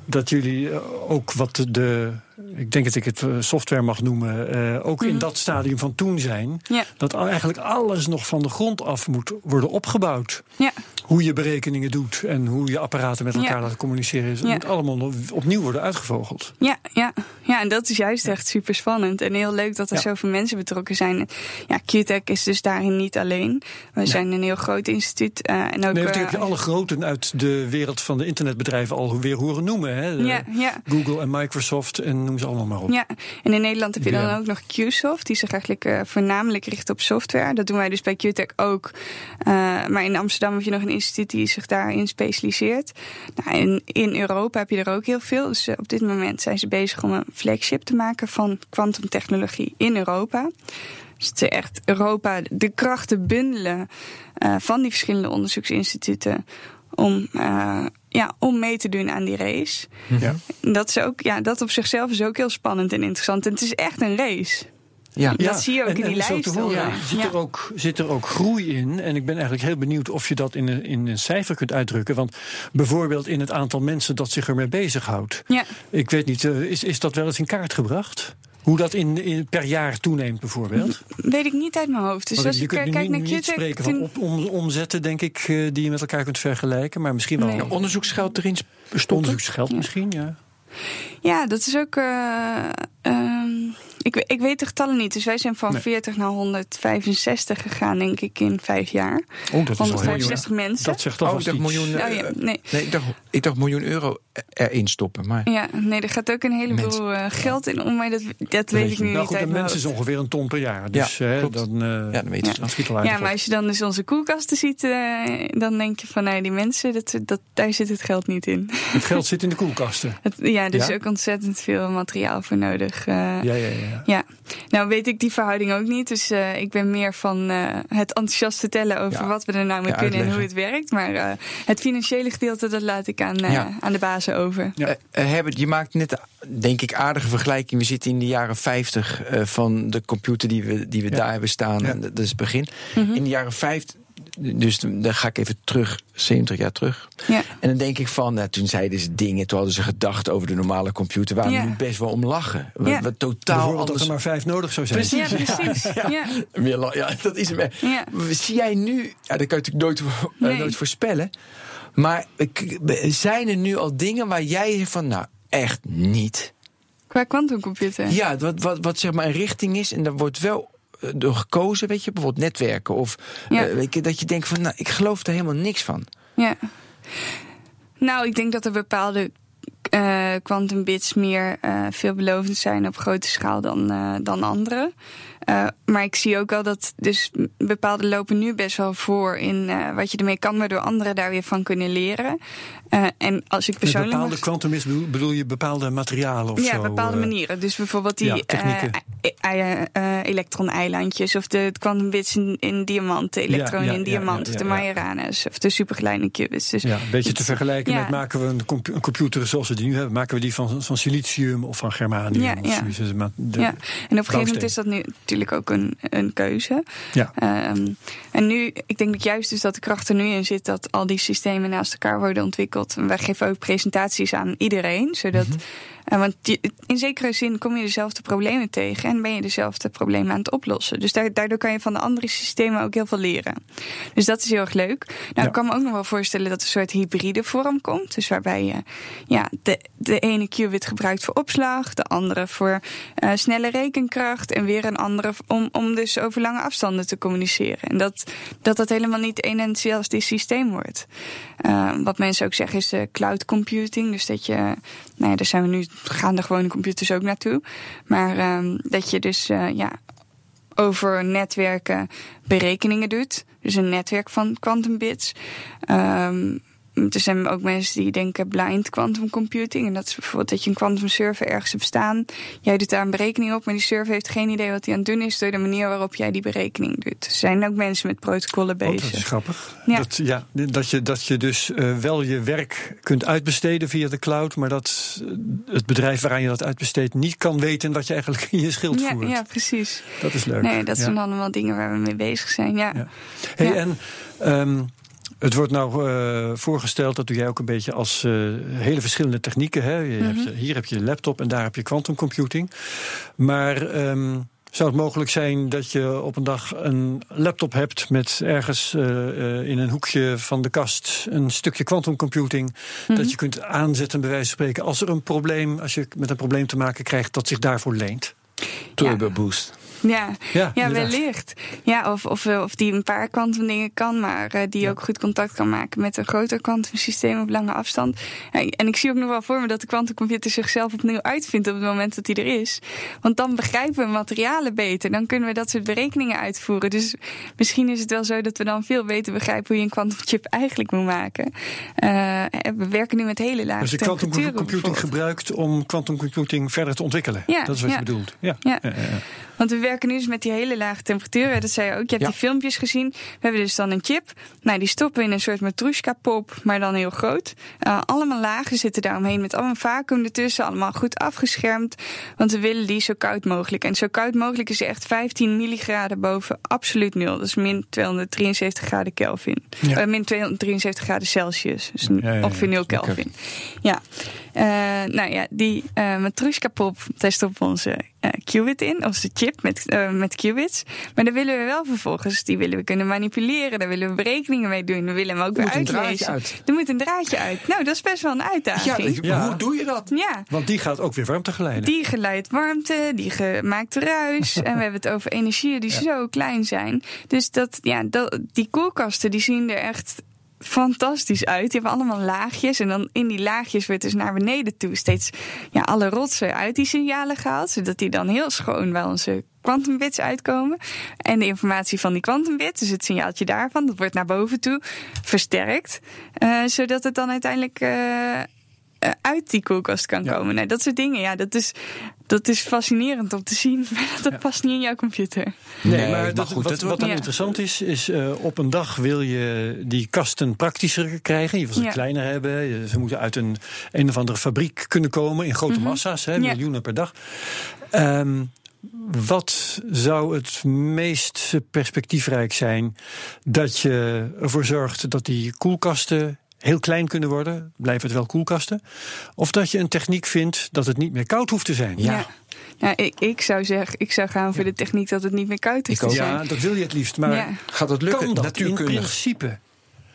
dat jullie ook wat de. Ik denk dat ik het software mag noemen. Uh, ook mm. in dat stadium van toen zijn. Ja. Dat eigenlijk alles nog van de grond af moet worden opgebouwd. Ja. Hoe je berekeningen doet en hoe je apparaten met elkaar laten communiceren. Het moet allemaal opnieuw worden uitgevogeld. Ja, ja. ja, en dat is juist echt super spannend. En heel leuk dat er zoveel mensen betrokken zijn. Ja, QTech is dus daarin niet alleen. We zijn een heel groot instituut. Uh, en ook, nee, heb je alle groten uit de wereld van de internetbedrijven alweer horen noemen. Hè? Ja, ja. Google en Microsoft en noem ze allemaal maar op. Ja, en in Nederland heb je dan ook nog QSoft. Die zich eigenlijk uh, voornamelijk richt op software. Dat doen wij dus bij QTech ook. Uh, maar in Amsterdam heb je nog een instituut die zich daarin specialiseert. Nou, en in Europa heb je er ook heel veel. Dus uh, op dit moment zijn ze bezig om een flagship te maken van kwantumtechnologie in Europa. Dus het is echt Europa de krachten bundelen van die verschillende onderzoeksinstituten om, uh, ja, om mee te doen aan die race. Ja. Dat, is ook, ja, dat op zichzelf is ook heel spannend en interessant. En het is echt een race. Ja. Dat zie je ook en, in die lijst. Horen, ja. zit, ja. er ook, zit er ook groei in. En ik ben eigenlijk heel benieuwd of je dat in een, in een cijfer kunt uitdrukken. Want bijvoorbeeld in het aantal mensen dat zich ermee bezighoudt. Ja. Ik weet niet, uh, is, is dat wel eens in kaart gebracht? Hoe dat in, in, per jaar toeneemt, bijvoorbeeld? Weet ik niet uit mijn hoofd. Dus Want als je ik kunt kijk nu naar niet spreken van op, om, omzetten, denk ik, uh, die je met elkaar kunt vergelijken. Maar misschien wel. Nee. Ja, onderzoeksgeld erin stoppen? Onderzoeksgeld Ja. misschien, ja. Ja, dat is ook. Uh, um, ik, ik weet de getallen niet. Dus wij zijn van Nee. 40 naar 165 gegaan, denk ik, in vijf jaar. Oh, dat is al heel 165 mensen. Dat zegt toch Oh, ik dacht miljoen, Oh, ja, eh, nee. nee, ik dacht, ik dacht miljoen euro erin stoppen. Maar Ja, nee, er gaat ook een heleboel uh, geld in om, maar dat, dat weet ik nu nou, niet goed, uit een mijn mens is ongeveer een ton per jaar. Dus Ja, hè, klopt. dan, uh, ja, dan weet je Ja. het. Ja, maar als je dan dus onze koelkasten ziet, uh, dan denk je van, nou, die mensen, dat, dat, daar zit het geld niet in. Het geld zit in de koelkasten. Het, ja, dus Ja? ook ontzettend veel materiaal voor nodig. Uh, Ja, ja, ja. Ja, nou weet ik die verhouding ook niet. Dus uh, ik ben meer van uh, het enthousiast vertellen over Ja. wat we er nou mee Ja, kunnen en hoe het werkt. Maar uh, het financiële gedeelte, dat laat ik aan, uh, Ja. aan de over. Ja. Eh, eh, Herbert, je maakt net, denk ik, aardige vergelijking. We zitten in de jaren 50 eh, van de computer die we, die we Ja. daar hebben staan. Ja. Dat is het begin. Mhm. In de jaren 50, dus dan ga ik even terug, 70 jaar terug. Ja. En dan denk ik van, nou, toen zeiden ze dingen, toen hadden ze gedacht over de normale computer, waar Ja. we nu best wel om lachen. Wat, Ja. totaal Bijvoorbeeld dat anders. er maar vijf nodig zou zijn. Ja, precies. Ja. La- ja, dat is hem. Zie jij nu, ja, dat kan je natuurlijk nooit, nooit voorspellen. Maar zijn er nu al dingen waar jij zegt van, nou, echt niet? Qua quantumcomputer. Ja, wat, wat, wat zeg maar een richting is en daar wordt wel eh, door gekozen, weet je, bijvoorbeeld netwerken. Of Ja. eh, weet je, dat je denkt van, nou, ik geloof er helemaal niks van. Ja. Nou, ik denk dat er bepaalde quantum bits meer uh, veelbelovend zijn op grote schaal dan, uh, dan andere. Uh, maar ik zie ook wel dat dus bepaalde lopen nu best wel voor in uh, wat je ermee kan, waardoor anderen daar weer van kunnen leren. Uh, en als ik persoonlijk. Met bepaalde kwantum is bedoel, je bepaalde materialen of ja, zo? Ja, bepaalde manieren. Dus bijvoorbeeld die ja, elektron-eilandjes of de quantum bits in, in diamanten, elektronen ja, in diamant, of de Majoranes of de superkleine qubits. Dus ja, een beetje te vergelijken met maken we een, compu een, computer zoals we die nu hebben, maken we die van, van silicium of van germanium. Ja, zoiets. ja. en op een gegeven moment is dat nu natuurlijk ook een, een keuze. Ja. Um, en nu, ik denk dat juist dus dat de kracht er nu in zit dat al die systemen naast elkaar worden ontwikkeld. En wij geven ook presentaties aan iedereen, zodat. Mm -hmm. Uh, want in zekere zin kom je dezelfde problemen tegen en ben je dezelfde problemen aan het oplossen. Dus daardoor kan je van de andere systemen ook heel veel leren. Dus dat is heel erg leuk. Nou, ja. ik kan me ook nog wel voorstellen dat er een soort hybride vorm komt. Dus waarbij je ja, de, de ene qubit gebruikt voor opslag, de andere voor uh, snelle rekenkracht en weer een andere om, om dus over lange afstanden te communiceren. En dat dat, dat helemaal niet één en hetzelfde systeem wordt. Uh, wat mensen ook zeggen is cloud computing. Dus dat je, nou ja, daar zijn we nu, gaan de gewone computers ook naartoe. Maar um, dat je dus uh, ja, over netwerken berekeningen doet. Dus een netwerk van quantum bits. Um, er zijn ook mensen die denken blind quantum computing. En dat is bijvoorbeeld dat je een quantum server ergens hebt staan. Jij doet daar een berekening op, maar die server heeft geen idee wat hij aan het doen is door de manier waarop jij die berekening doet. Er zijn ook mensen met protocollen bezig. Oh, dat is grappig. Ja. Dat, ja, dat, je, dat je dus uh, wel je werk kunt uitbesteden via de cloud, maar dat het bedrijf waaraan je dat uitbesteedt niet kan weten wat je eigenlijk in je schild ja, voert. Ja, precies. Dat is leuk. Nee, dat zijn allemaal dingen waar we mee bezig zijn. Ja. ja. Hey, en um, het wordt nou uh, voorgesteld, dat doe jij ook een beetje als uh, hele verschillende technieken. Hè? Je Mhm. hebt je, hier heb je een laptop en daar heb je quantum computing. Maar um, zou het mogelijk zijn dat je op een dag een laptop hebt met ergens uh, in een hoekje van de kast een stukje quantum computing Mhm. dat je kunt aanzetten, bij wijze van spreken, als er een probleem, als je met een probleem te maken krijgt dat zich daarvoor leent? Turbo boost. Ja, ja, ja wellicht. Ja, of, of, of die een paar kwantum dingen kan, maar uh, die ja. ook goed contact kan maken met een groter kwantumsysteem op lange afstand. En ik zie ook nog wel voor me dat de kwantumcomputer zichzelf opnieuw uitvindt op het moment dat hij er is. Want dan begrijpen we materialen beter. Dan kunnen we dat soort berekeningen uitvoeren. Dus misschien is het wel zo dat we dan veel beter begrijpen hoe je een kwantumchip eigenlijk moet maken. Uh, we werken nu met hele lage Dus de kwantumcomputing gebruikt om kwantumcomputing verder te ontwikkelen. Ja, dat is wat je bedoelt. Ja. ja. Want we werken nu dus met die hele lage temperaturen. Dat zei je ook. Je hebt Ja. die filmpjes gezien. We hebben dus dan een chip. Nou, die stoppen in een soort matrushka-pop, maar dan heel groot. Uh, allemaal lagen zitten daaromheen met allemaal vacuüm ertussen. Allemaal goed afgeschermd. Want we willen die zo koud mogelijk. En zo koud mogelijk is echt 15 milligraden boven absoluut nul. Dat is min 273 graden Kelvin. Ja. Uh, min 273 graden Celsius. Dus Ja, ongeveer 0 Oké. Kelvin. Ja. Uh, nou ja, die uh, matrushka-pop, daar stoppen we onze uh, qubit in, onze chip met, uh, met qubits. Maar daar willen we wel vervolgens, die willen we kunnen manipuleren, daar willen we berekeningen mee doen, we willen hem ook Er weer moet een uitlezen. draadje uit. Er moet een draadje uit. Nou, dat is best wel een uitdaging. Ja. hoe doe je dat? Ja. Want die gaat ook weer warmte geleiden. Die geleidt warmte, die ge maakt ruis. en we hebben het over energieën die zo klein zijn. Dus dat, ja, dat, die koelkasten die zien er echt fantastisch uit. Die hebben allemaal laagjes. En dan in die laagjes wordt dus naar beneden toe steeds ja, alle rotsen uit die signalen gehaald. Zodat die dan heel schoon bij onze quantumbits uitkomen. En de informatie van die quantumbit, dus het signaaltje daarvan, dat wordt naar boven toe versterkt. Uh, zodat het dan uiteindelijk... Uh, uit die koelkast kan Ja. komen. Nou, dat soort dingen, ja, dat is, dat is fascinerend om te zien. Maar dat past niet in jouw computer. Nee, Nee, maar, maar goed, wat, dat wat dan Ja. interessant is, is uh, op een dag wil je die kasten praktischer krijgen. Je wil ze Ja. kleiner hebben. Ze moeten uit een een of andere fabriek kunnen komen in grote massa's, hè, Mhm. Ja. miljoenen per dag. Um, wat zou het meest perspectiefrijk zijn dat je ervoor zorgt dat die koelkasten heel klein kunnen worden, blijven het wel koelkasten, of dat je een techniek vindt dat het niet meer koud hoeft te zijn. Ja. Nou, ik, ik zou zeggen, ik zou gaan voor de techniek dat het niet meer koud is Ik te ook. zijn. Ja, dat wil je het liefst, maar Ja. Gaat dat lukken? kan dat in principe?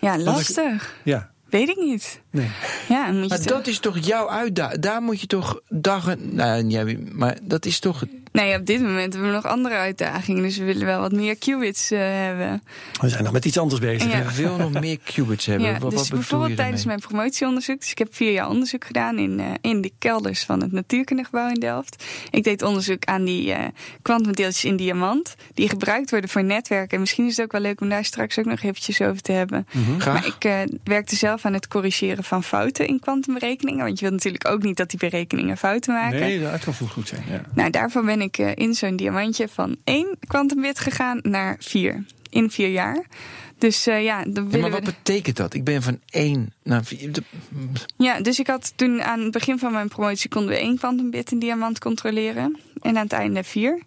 Ja, lastig. Ja. Weet ik niet. Nee. Ja, moet je Maar toch- dat is toch jouw uitdaging? Daar moet je toch dagen. Nou, ja, maar dat is toch. Nee, op dit moment hebben we nog andere uitdagingen. Dus we willen wel wat meer qubits eh, hebben. We zijn nog met iets anders bezig. Ja. hè? Ik wil nog meer qubits hebben. Ja, wat, wat dus bijvoorbeeld je tijdens mijn promotieonderzoek. Dus ik heb vier jaar onderzoek gedaan in, eh, in de kelders van het natuurkundegebouw in Delft. Ik deed onderzoek aan die eh, kwantumdeeltjes in diamant. Die gebruikt worden voor netwerken. En misschien is het ook wel leuk om daar straks ook nog eventjes over te hebben. Graag. Maar ik eh, werkte zelf aan het corrigeren van fouten in kwantumberekeningen. Want je wilt natuurlijk ook niet dat die berekeningen fouten maken. Nee, de uitkomst moet goed zijn. Ja. Nou, daarvoor ben ik eh, in zo'n diamantje van één kwantumbit gegaan naar vier. In vier jaar. Dus eh, ja, dan Ja, willen maar we... wat betekent dat? Ik ben van één naar vier. de- Ja, dus ik had toen aan het begin van mijn promotie konden we één kwantumbit in diamant controleren. En aan het einde vier.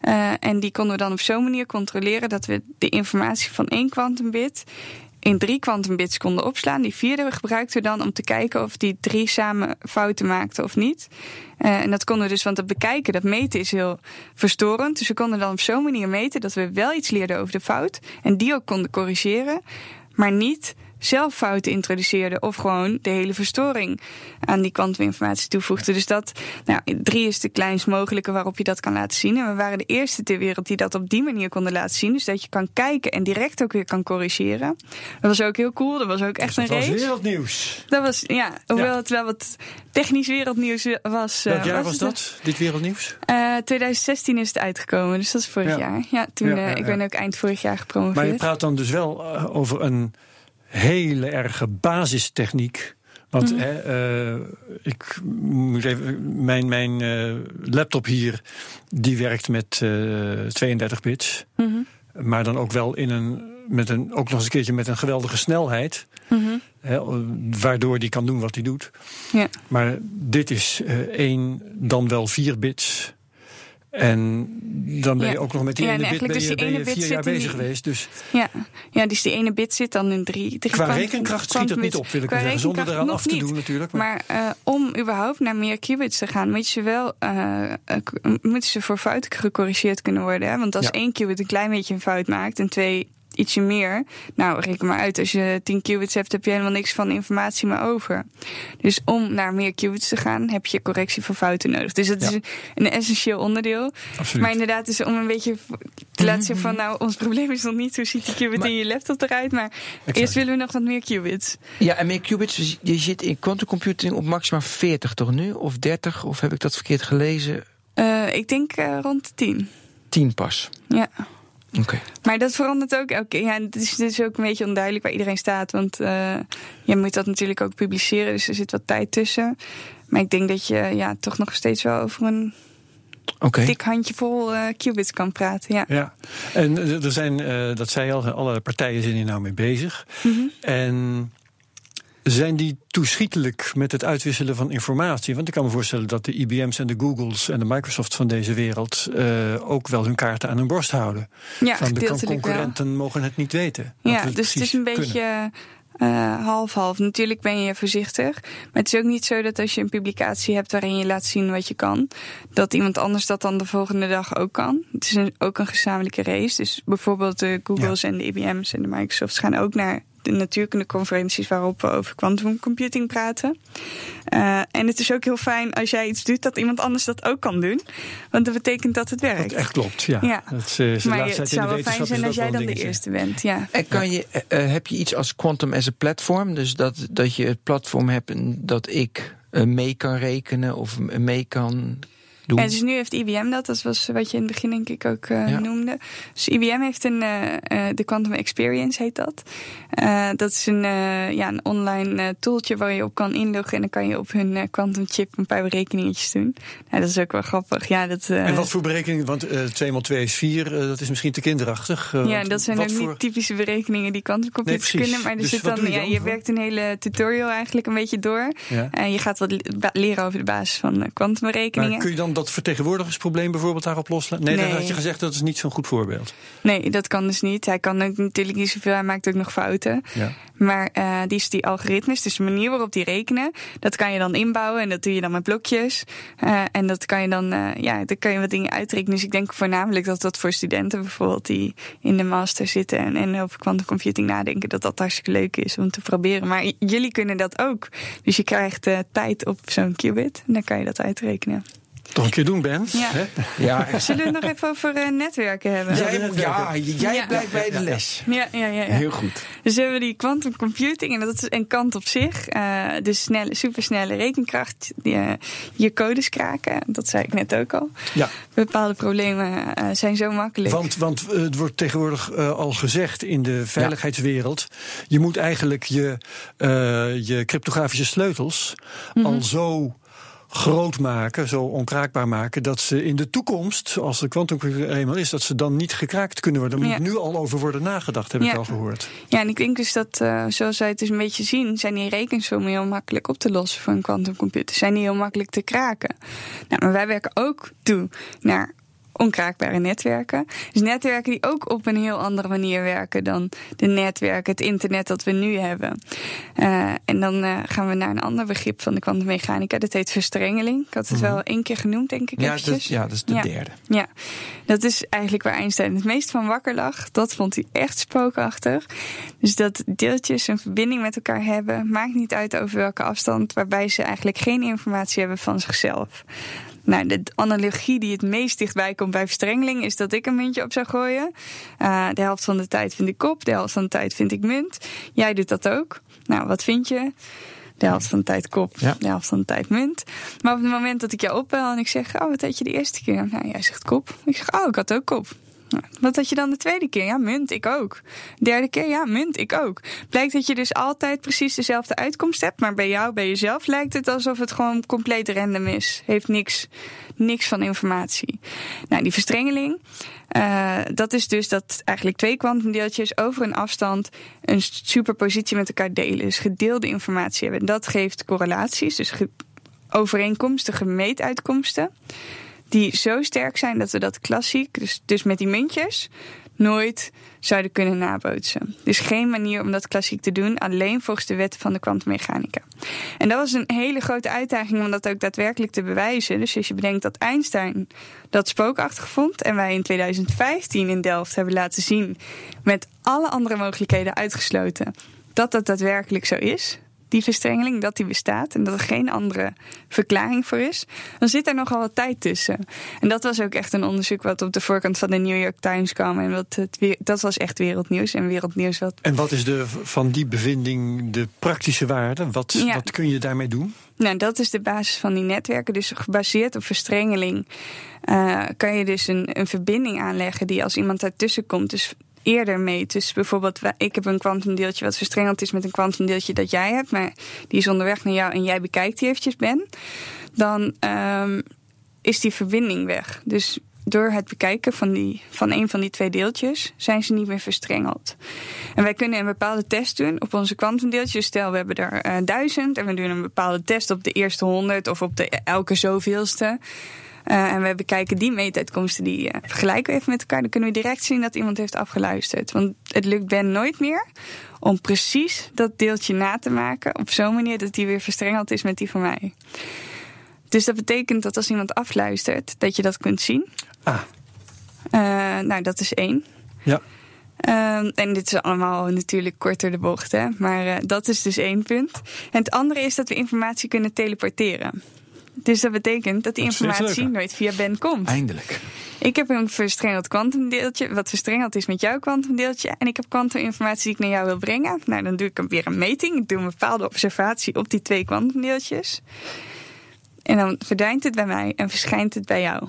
Eh, en die konden we dan op zo'n manier controleren dat we de informatie van één kwantumbit in drie kwantumbits konden opslaan. Die vierde gebruikten we dan om te kijken of die drie samen fouten maakten of niet. Eh, en dat konden we dus, want dat bekijken, dat meten is heel verstorend. Dus we konden dan op zo'n manier meten dat we wel iets leerden over de fout. En die ook konden corrigeren. Maar niet zelf fouten introduceerden of gewoon de hele verstoring aan die kwantuminformatie toevoegden. Dus dat, nou, drie is de kleinst mogelijke waarop je dat kan laten zien. En we waren de eerste ter wereld die dat op die manier konden laten zien. Dus dat je kan kijken en direct ook weer kan corrigeren. Dat was ook heel cool. Dat was ook echt Dat een was race. wereldnieuws. Dat was, ja, hoewel Ja. het wel wat technisch wereldnieuws was. eh, Welk jaar was dat, dit wereldnieuws? Eh, 2016 is het uitgekomen, dus dat is vorig Ja. jaar. Ja, toen, Ja, eh, ik ben ook eind vorig jaar gepromoveerd. Maar je praat dan dus wel eh, over een hele erge basistechniek. Want Mhm. hè, eh, ik moet even. Mijn, mijn eh, laptop hier, die werkt met eh 32 bits. Mhm. Maar dan ook wel in een. Met een, ook nog eens een keertje met een geweldige snelheid. Mhm. Hè, waardoor die kan doen wat hij doet. Ja. Maar dit is eh één, dan wel vier bits. En dan ben je Ja. ook nog met die Ja, en ene bit ben dus je, ben bit vier jaar bezig die- geweest. Dus Ja. ja, dus die ene bit zit dan in drie. drie qua rekenkracht schiet het niet op, wil ik maar zeggen. Zonder eraan af te nog doen niet. natuurlijk. Maar, Maar eh, om überhaupt naar meer qubits te gaan, moet je wel, k- moeten ze voor fouten gecorrigeerd kunnen worden. Hè? Want als één qubit een klein beetje een fout maakt en twee ietsje meer, nou reken maar uit, als je 10 qubits hebt, heb je helemaal niks van informatie meer over. Dus om naar meer qubits te gaan, heb je correctie voor fouten nodig. Dus dat Ja. is een, essentieel onderdeel. absoluut. Maar inderdaad, dus om een beetje te laten zien van, nou, ons probleem is nog niet hoe ziet die qubit Maar- in je laptop eruit, maar eerst willen we nog wat meer qubits. Ja, en meer qubits. dus Je zit in quantum computing op maximaal 40 toch nu? Of 30? Of heb ik dat verkeerd gelezen? Eh, ik denk eh, rond de 10. 10 pas. Ja. Oké. Maar dat verandert ook elke keer. Ja, het is, het is ook een beetje onduidelijk waar iedereen staat. Want eh, je moet dat natuurlijk ook publiceren. Dus er zit wat tijd tussen. Maar ik denk dat je ja, toch nog steeds wel over een Oké. dik handjevol eh qubits kan praten. Ja. Ja, en eh, er zijn, eh, dat zei je al, alle partijen zijn hier nou mee bezig. Mhm. En zijn die toeschietelijk met het uitwisselen van informatie? Want ik kan me voorstellen dat de IBM's en de Googles en de Microsofts van deze wereld eh, ook wel hun kaarten aan hun borst houden. Ja, van de wel. concurrenten mogen het niet weten. Ja, dus het is een kunnen. beetje eh, half-half. Natuurlijk ben je voorzichtig. Maar het is ook niet zo dat als je een publicatie hebt waarin je laat zien wat je kan, dat iemand anders dat dan de volgende dag ook kan. Het is een, ook een gezamenlijke race. Dus bijvoorbeeld de Googles en de IBM's en de Microsofts gaan ook naar de natuurkundeconferenties waarop we over quantum computing praten. Eh, en het is ook heel fijn als jij iets doet dat iemand anders dat ook kan doen. Want dat betekent dat het werkt. Wat echt klopt, ja. Ja. Dat is, eh, is de maar het zou wel fijn zijn als dat jij dan de eerste bent. Ja. En kan je, eh, heb je iets als quantum as a platform? Dus dat, dat je het platform hebt en dat ik mee kan rekenen of mee kan doen? Ja, dus nu heeft IBM dat, dat was wat je in het begin denk ik ook eh, Ja. noemde. Dus IBM heeft een, eh, eh, de Quantum Experience heet dat. Dat is een, ja, een online tooltje waar je op kan inloggen en dan kan je op hun quantum chip een paar berekeningetjes doen. Nou, dat is ook wel grappig. Ja, dat, En wat voor berekening? Want eh 2 x 2 is 4, dat is misschien te kinderachtig. Ja, dat zijn ook voor- niet typische berekeningen die quantumcomputers Nee, precies. kunnen. Maar er Dus zit dan, je ja, dan? je werkt een hele tutorial eigenlijk een beetje door. Ja. En je gaat wat leren over de basis van kwantumberekeningen. kun je dan kan dat vertegenwoordigersprobleem bijvoorbeeld daarop loslaten? Nee, Nee. dan had je gezegd dat is niet zo'n goed voorbeeld. Nee, dat kan dus niet. Hij kan ook natuurlijk niet zoveel, hij maakt ook nog fouten. Ja. Maar eh, die is die algoritmes, dus de manier waarop die rekenen, dat kan je dan inbouwen en dat doe je dan met blokjes. Eh, en dat kan je dan, eh, ja, daar kan je wat dingen uitrekenen. Dus ik denk voornamelijk dat dat voor studenten bijvoorbeeld die in de master zitten en, en over quantum computing nadenken, dat dat hartstikke leuk is om te proberen. Maar jullie kunnen dat ook. Dus je krijgt tijd op zo'n qubit en dan kan je dat uitrekenen. Toch een keer doen, Ben? Ja. Hè? Ja, Zullen we het nog even over eh, netwerken hebben? jij, ja, jij Ja. blijft bij de les. Ja, ja, ja. ja. Heel goed. Dus we hebben die quantum computing en dat is een kant op zich. Eh dus snelle, supersnelle rekenkracht, die, eh, je codes kraken, dat zei ik net ook al. Ja. Bepaalde problemen eh, zijn zo makkelijk. Want, want het wordt tegenwoordig eh, al gezegd in de veiligheidswereld. Je moet eigenlijk je, eh, je cryptografische sleutels Mhm. al zo groot maken, zo onkraakbaar maken, dat ze in de toekomst, als de kwantumcomputer er eenmaal is, dat ze dan niet gekraakt kunnen worden. Daar moet Ja. nu al over worden nagedacht, heb ik al gehoord. Ja, en ik denk dus dat, eh, zoals wij het dus een beetje zien, zijn die rekensommen heel makkelijk op te lossen voor een quantumcomputer. Zijn die heel makkelijk te kraken. Nou, maar wij werken ook toe naar onkraakbare netwerken. Dus netwerken die ook op een heel andere manier werken dan de netwerken, het internet dat we nu hebben. Eh, en dan eh, gaan we naar een ander begrip van de kwantummechanica. Dat heet verstrengeling. Ik had het wel één keer genoemd, denk ik. Ja, dat, ja, dat is de Ja. derde. Ja, dat is eigenlijk waar Einstein het meest van wakker lag. Dat vond hij echt spookachtig. Dus dat deeltjes een verbinding met elkaar hebben, maakt niet uit over welke afstand, waarbij ze eigenlijk geen informatie hebben van zichzelf. Nou, de analogie die het meest dichtbij komt bij verstrengeling is dat ik een muntje op zou gooien. Eh, de helft van de tijd vind ik kop, de helft van de tijd vind ik munt. Jij doet dat ook. Nou, wat vind je? De helft van de tijd kop, Ja. de helft van de tijd munt. Maar op het moment dat ik jou opbel en ik zeg, oh, wat had je de eerste keer? Nou, jij zegt kop. Ik zeg, oh, ik had ook kop. Wat had je dan de tweede keer? Ja, munt, ik ook. Derde keer, ja, munt, ik ook. Blijkt dat je dus altijd precies dezelfde uitkomst hebt, maar bij jou, bij jezelf, lijkt het alsof het gewoon compleet random is. Heeft niks, niks van informatie. Nou, die verstrengeling, eh, dat is dus dat eigenlijk twee kwantumdeeltjes over een afstand een superpositie met elkaar delen. Dus gedeelde informatie hebben. En dat geeft correlaties, dus ge- overeenkomstige meetuitkomsten die zo sterk zijn dat we dat klassiek, dus, dus met die muntjes, nooit zouden kunnen nabootsen. Dus geen manier om dat klassiek te doen, alleen volgens de wetten van de kwantummechanica. En dat was een hele grote uitdaging om dat ook daadwerkelijk te bewijzen. Dus als je bedenkt dat Einstein dat spookachtig vond en wij in 2015 in Delft hebben laten zien, met alle andere mogelijkheden uitgesloten, dat dat daadwerkelijk zo is die verstrengeling, dat die bestaat en dat er geen andere verklaring voor is, dan zit er nogal wat tijd tussen. En dat was ook echt een onderzoek wat op de voorkant van de New York Times kwam. En wat het, dat was echt wereldnieuws. En wereldnieuws wat. En wat is de, van die bevinding de praktische waarde? Wat, Ja. wat kun je daarmee doen? Nou, dat is de basis van die netwerken. Dus gebaseerd op verstrengeling eh, kan je dus een, een verbinding aanleggen die als iemand daartussen komt. Dus eerder meet. Dus bijvoorbeeld, ik heb een kwantumdeeltje wat verstrengeld is met een kwantumdeeltje dat jij hebt, maar die is onderweg naar jou en jij bekijkt die eventjes, Ben. Dan ehm, is die verbinding weg. Dus door het bekijken van, die, van een van die twee deeltjes zijn ze niet meer verstrengeld. En wij kunnen een bepaalde test doen op onze kwantumdeeltjes. Stel, we hebben er eh, duizend en we doen een bepaalde test op de eerste honderd of op de elke zoveelste. Eh, en we bekijken die meetuitkomsten, die eh, vergelijken we even met elkaar. Dan kunnen we direct zien dat iemand heeft afgeluisterd. Want het lukt Ben nooit meer om precies dat deeltje na te maken op zo'n manier dat die weer verstrengeld is met die van mij. Dus dat betekent dat als iemand afluistert, dat je dat kunt zien. Ah, Eh, nou, dat is één. ja. Ehm, en dit is allemaal natuurlijk korter de bocht, hè? maar dat is dus één punt. En het andere is dat we informatie kunnen teleporteren. Dus dat betekent dat die Dat informatie nooit via Ben komt. Eindelijk. Ik heb een verstrengeld kwantumdeeltje, wat verstrengeld is met jouw kwantumdeeltje. En ik heb kwantuminformatie die ik naar jou wil brengen. Nou, dan doe ik weer een meting. Ik doe een bepaalde observatie op die twee kwantumdeeltjes. En dan verdwijnt het bij mij en verschijnt het bij jou.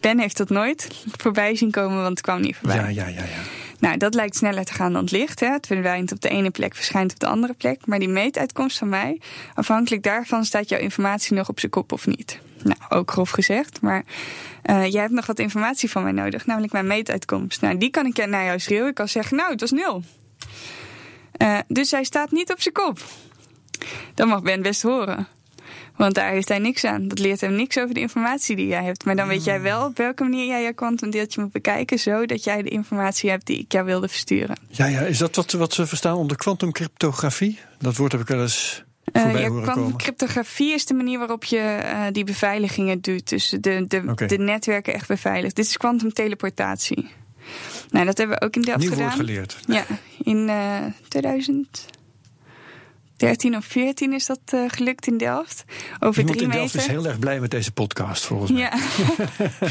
Ben heeft dat nooit voorbij zien komen, want het kwam niet voorbij. Ja, ja, ja, ja. Nou, dat lijkt sneller te gaan dan het licht. Hè. Het verdwijnt op de ene plek, verschijnt op de andere plek. Maar die meetuitkomst van mij, afhankelijk daarvan staat jouw informatie nog op zijn kop of niet. Nou, ook grof gezegd. Maar eh, jij hebt nog wat informatie van mij nodig, namelijk mijn meetuitkomst. Nou, die kan ik naar jou schreeuwen. Ik kan zeggen, nou, het was nul. Eh, dus hij staat niet op zijn kop. Dat mag Ben best horen. Want daar heeft hij niks aan. Dat leert hem niks over de informatie die jij hebt. Maar dan weet jij hmm. wel op welke manier jij je kwantumdeeltje moet bekijken, zodat jij de informatie hebt die ik jou wilde versturen. Ja, ja. is dat wat, wat ze verstaan onder kwantumcryptografie? Dat woord heb ik wel eens uh, ja, cryptografie is de manier waarop je eh, die beveiligingen doet. Dus de, de, de netwerken echt beveiligd. Dit is kwantumteleportatie. Nou, dat hebben we ook in Delft Nieuw gedaan. Nieuw geleerd. Ja, in eh, 2000. 13 of 14 is dat eh, gelukt in Delft. Over Iemand drie in Delft is heel erg blij met deze podcast, volgens mij. Ja.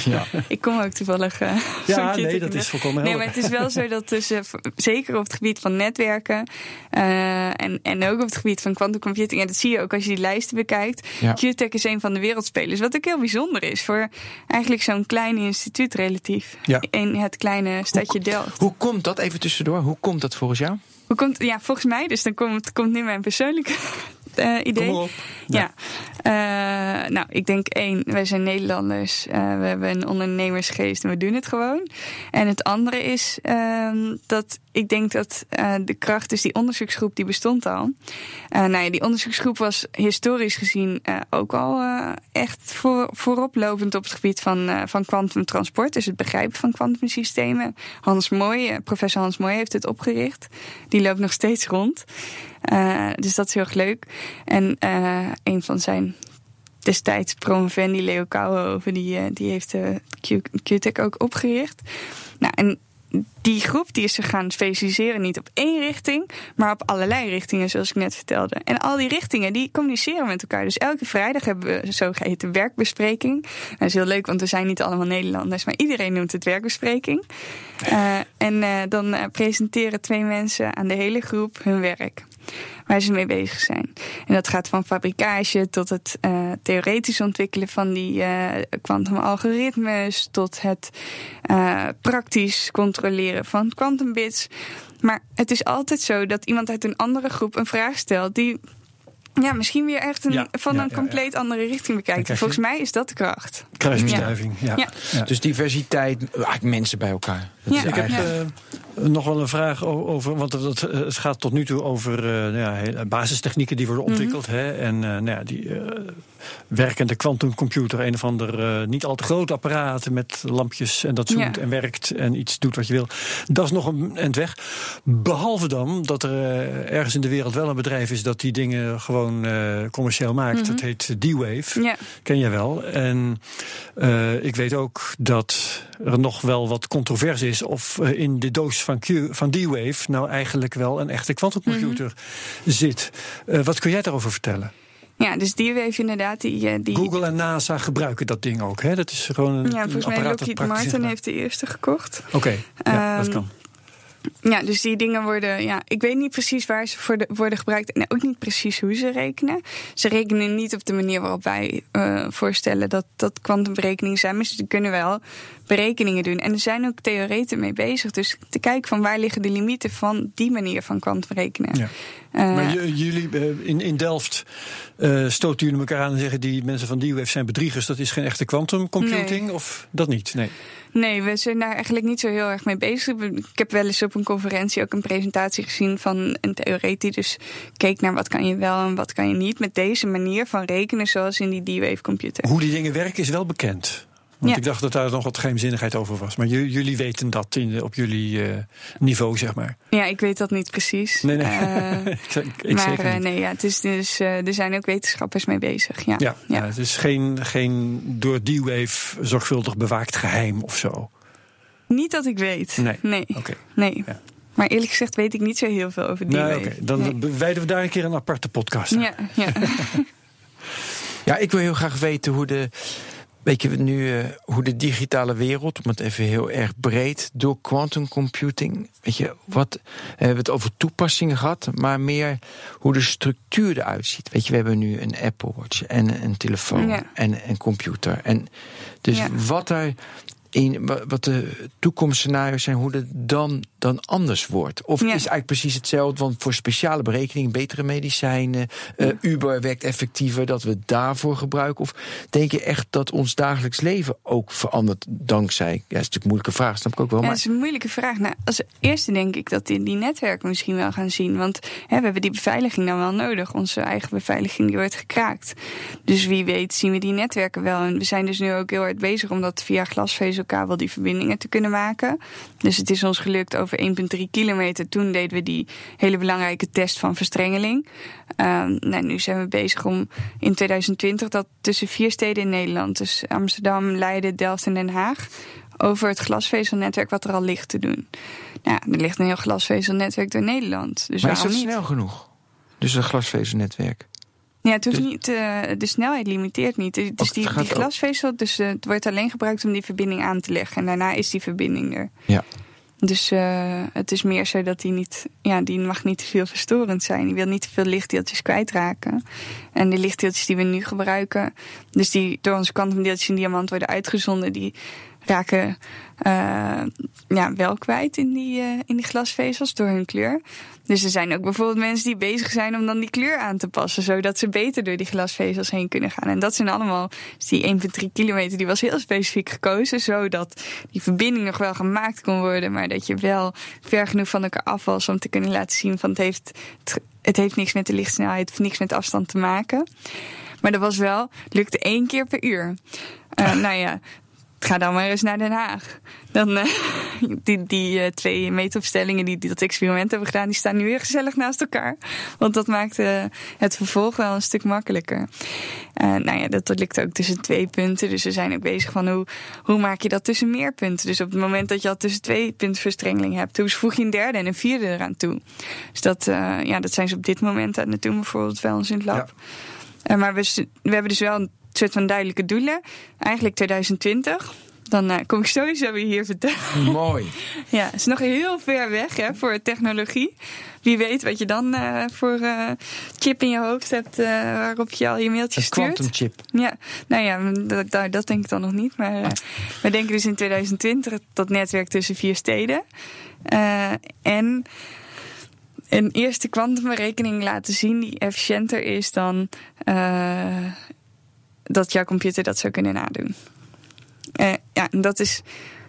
ja. Ik kom ook toevallig. Uh, ja, nee, dat is volkomen helder. Nee, maar het is wel zo dat dus, eh, zeker op het gebied van netwerken en, en ook op het gebied van quantumcomputing, en dat zie je ook als je die lijsten bekijkt, ja. QTech is een van de wereldspelers. Wat ook heel bijzonder is voor eigenlijk zo'n klein instituut relatief ja. in het kleine stadje Delft. Hoe komt dat, even tussendoor, hoe komt dat volgens jou? Hoe komt, ja, volgens mij, dus dan komt, komt nu mijn persoonlijke eh, idee. Kom maar op. Ja. Eh, nou, ik denk één, wij zijn Nederlanders. eh, we hebben een ondernemersgeest en we doen het gewoon. En het andere is ehm, dat ik denk dat de kracht is die onderzoeksgroep die bestond al. Nou ja, die onderzoeksgroep was historisch gezien ook al echt voor, vooroplopend op het gebied van, van kwantumtransport. Dus het begrijpen van kwantumsystemen. Hans Mooi, professor Hans Mooi heeft het opgericht. Die loopt nog steeds rond. Eh, dus dat is heel erg leuk. En eh, een van zijn destijds promovendi, Leo Kouwenhoven, die, eh, die heeft de QTech ook opgericht. Nou, en die groep die is zich gaan specialiseren niet op één richting, maar op allerlei richtingen, zoals ik net vertelde. En al die richtingen die communiceren met elkaar. Dus elke vrijdag hebben we een zogeheten werkbespreking. Nou, dat is heel leuk, want we zijn niet allemaal Nederlanders, maar iedereen noemt het werkbespreking. En dan presenteren twee mensen aan de hele groep hun werk. Waar ze mee bezig zijn. En dat gaat van fabrikage tot het eh, theoretisch ontwikkelen van die kwantum algoritmes. Tot het eh, praktisch controleren van quantumbits. Maar het is altijd zo dat iemand uit een andere groep een vraag stelt die. Ja, misschien weer echt een, Ja, van ja, een ja, compleet andere richting je- Volgens mij is dat de kracht. Kruisbestuiving, ja. Ja. Ja. Dus diversiteit, eigenlijk mensen bij elkaar. Dat Ja. is Ik heb eh, nog wel een vraag over, want het, eh, het gaat tot nu toe over eh, nou ja, hele basistechnieken die worden ontwikkeld. hè, en eh, nou ja, die eh, werkende kwantumcomputer, een of ander eh, niet al te groot apparaat met lampjes en dat zoomt Ja. en werkt en iets doet wat je wil. Dat is nog een eind weg. Behalve dan dat er eh, ergens in de wereld wel een bedrijf is dat die dingen gewoon eh, commercieel maakt. Dat heet D-Wave. Ja. Ken jij wel. En ik weet ook dat er nog wel wat controverse is of in de doos van, Q, van D-Wave nou eigenlijk wel een echte kwantumcomputer zit. Eh, wat kun jij daarover vertellen? Ja, dus die weef inderdaad, die, eh, die, Google en NASA gebruiken dat ding ook. Hè? Dat is gewoon een, Ja, volgens mij Lockheed Martin heeft de eerste gekocht. Oké, ja, dat Ehm, kan. Ja, dus die dingen worden. Ja, ik weet niet precies waar ze voor de, worden gebruikt. En ook niet precies hoe ze rekenen. Ze rekenen niet op de manier waarop wij eh, voorstellen dat dat kwantumberekeningen zijn. Maar ze kunnen wel berekeningen doen. En er zijn ook theoreten mee bezig. Dus te kijken van waar liggen de limieten van die manier van kwantumrekenen. Ja. Eh, Maar jullie eh, in, in Delft eh, stoten jullie elkaar aan en zeggen die mensen van D-Wave zijn bedriegers. Dat is geen echte quantum computing of dat niet? Nee. Nee, we zijn daar eigenlijk niet zo heel erg mee bezig. Ik heb wel eens op een conferentie ook een presentatie gezien van een theoreet die dus keek naar wat kan je wel en wat kan je niet met deze manier van rekenen zoals in die D-Wave computer. Hoe die dingen werken is wel bekend. Want Ja. ik dacht dat daar nog wat geheimzinnigheid over was. Maar jullie weten dat in, op jullie eh, niveau, zeg maar. Ja, ik weet dat niet precies. Nee, nee. Eh, ik, zeg- ik maar zeker eh, niet. nee, ja, het is dus, eh, er zijn ook wetenschappers mee bezig. Ja. Ja, ja. het is geen, geen door D-Wave zorgvuldig bewaakt geheim of zo. Niet dat ik weet. Nee. Nee. Oké. nee. Ja. Maar eerlijk gezegd weet ik niet zo heel veel over die Nee, wave. oké. Dan Nee. wijden we daar een keer een aparte podcast aan. Ja, ja. Ja, ik wil heel graag weten hoe de. Weet je nu eh, hoe de digitale wereld, om het even heel erg breed, door quantum computing. Weet je, wat, we hebben het over toepassingen gehad, maar meer hoe de structuur eruit ziet. Weet je, we hebben nu een Apple Watch en een telefoon Ja. en een computer. En dus Ja. wat er in, wa- wat de toekomstscenario's zijn, hoe het dan, dan anders wordt? Of Ja. is het eigenlijk precies hetzelfde? Want voor speciale berekeningen, betere medicijnen, eh, Uber werkt effectiever, dat we het daarvoor gebruiken? Of denk je echt dat ons dagelijks leven ook verandert dankzij? Ja, dat is natuurlijk een moeilijke vraag, snap ik ook wel. Ja, maar dat is een moeilijke vraag. Nou, als eerste denk ik dat die, die netwerken misschien wel gaan zien. Want hè, we hebben die beveiliging dan wel nodig. Onze eigen beveiliging die wordt gekraakt. Dus wie weet zien we die netwerken wel. En we zijn dus nu ook heel hard bezig om dat via glasvezelkabel die verbindingen te kunnen maken. Dus het is ons gelukt over 1,3 kilometer. Toen deden we die hele belangrijke test van verstrengeling. Ehm, nou, nu zijn we bezig om in 2020 dat tussen vier steden in Nederland, dus Amsterdam, Leiden, Delft en Den Haag, over het glasvezelnetwerk wat er al ligt te doen. Nou, er ligt een heel glasvezelnetwerk door Nederland. Dus maar is dat niet? snel genoeg? Dus een glasvezernetwerk. Ja, het hoeft Dus- niet, eh, de snelheid limiteert niet. Dus het die, die glasvezel, dus, eh, het wordt alleen gebruikt om die verbinding aan te leggen. En daarna is die verbinding er. Ja. Dus eh, het is meer zo dat die niet, ja, die mag niet te veel verstorend zijn. Die wil niet te veel lichtdeeltjes kwijtraken. En de lichtdeeltjes die we nu gebruiken, dus die door onze kwantumdeeltjes in diamant worden uitgezonden, die raken eh, ja, wel kwijt in die, eh, in die glasvezels door hun kleur. Dus er zijn ook bijvoorbeeld mensen die bezig zijn om dan die kleur aan te passen, zodat ze beter door die glasvezels heen kunnen gaan. En dat zijn allemaal, dus die 1,3 kilometer, die was heel specifiek gekozen, zodat die verbinding nog wel gemaakt kon worden, maar dat je wel ver genoeg van elkaar af was om te kunnen laten zien van het heeft, het, heeft niks met de lichtsnelheid of niks met afstand te maken. Maar dat was wel, lukte één keer per uur. Eh, nou ja, ga dan maar eens naar Den Haag. Dan, eh, die die eh, twee meetopstellingen die, die dat experiment hebben gedaan, die staan nu weer gezellig naast elkaar. Want dat maakt eh, het vervolg wel een stuk makkelijker. Nou ja, dat lukt ook tussen twee punten. Dus we zijn ook bezig van hoe, hoe maak je dat tussen meer punten. Dus op het moment dat je al tussen twee punten verstrengeling hebt, hoe voeg je een derde en een vierde eraan toe. Dus dat, ja, dat zijn ze op dit moment aan het doen, bijvoorbeeld wel eens in het lab. Eh, maar we, we hebben dus wel soort van duidelijke doelen. Eigenlijk 2020. Dan eh, kom ik sowieso weer hier vertellen. Mooi. Ja, het is nog heel ver weg hè, voor technologie. Wie weet wat je dan eh, voor eh, chip in je hoofd hebt waarop je al je mailtjes Een stuurt. quantumchip. Ja, nou ja, dat, denk ik dan nog niet. Maar we denken dus in 2020 dat netwerk tussen vier steden. En een eerste kwantumberekening laten zien die efficiënter is dan dat jouw computer dat zou kunnen nadoen. Eh, ja, en dat is,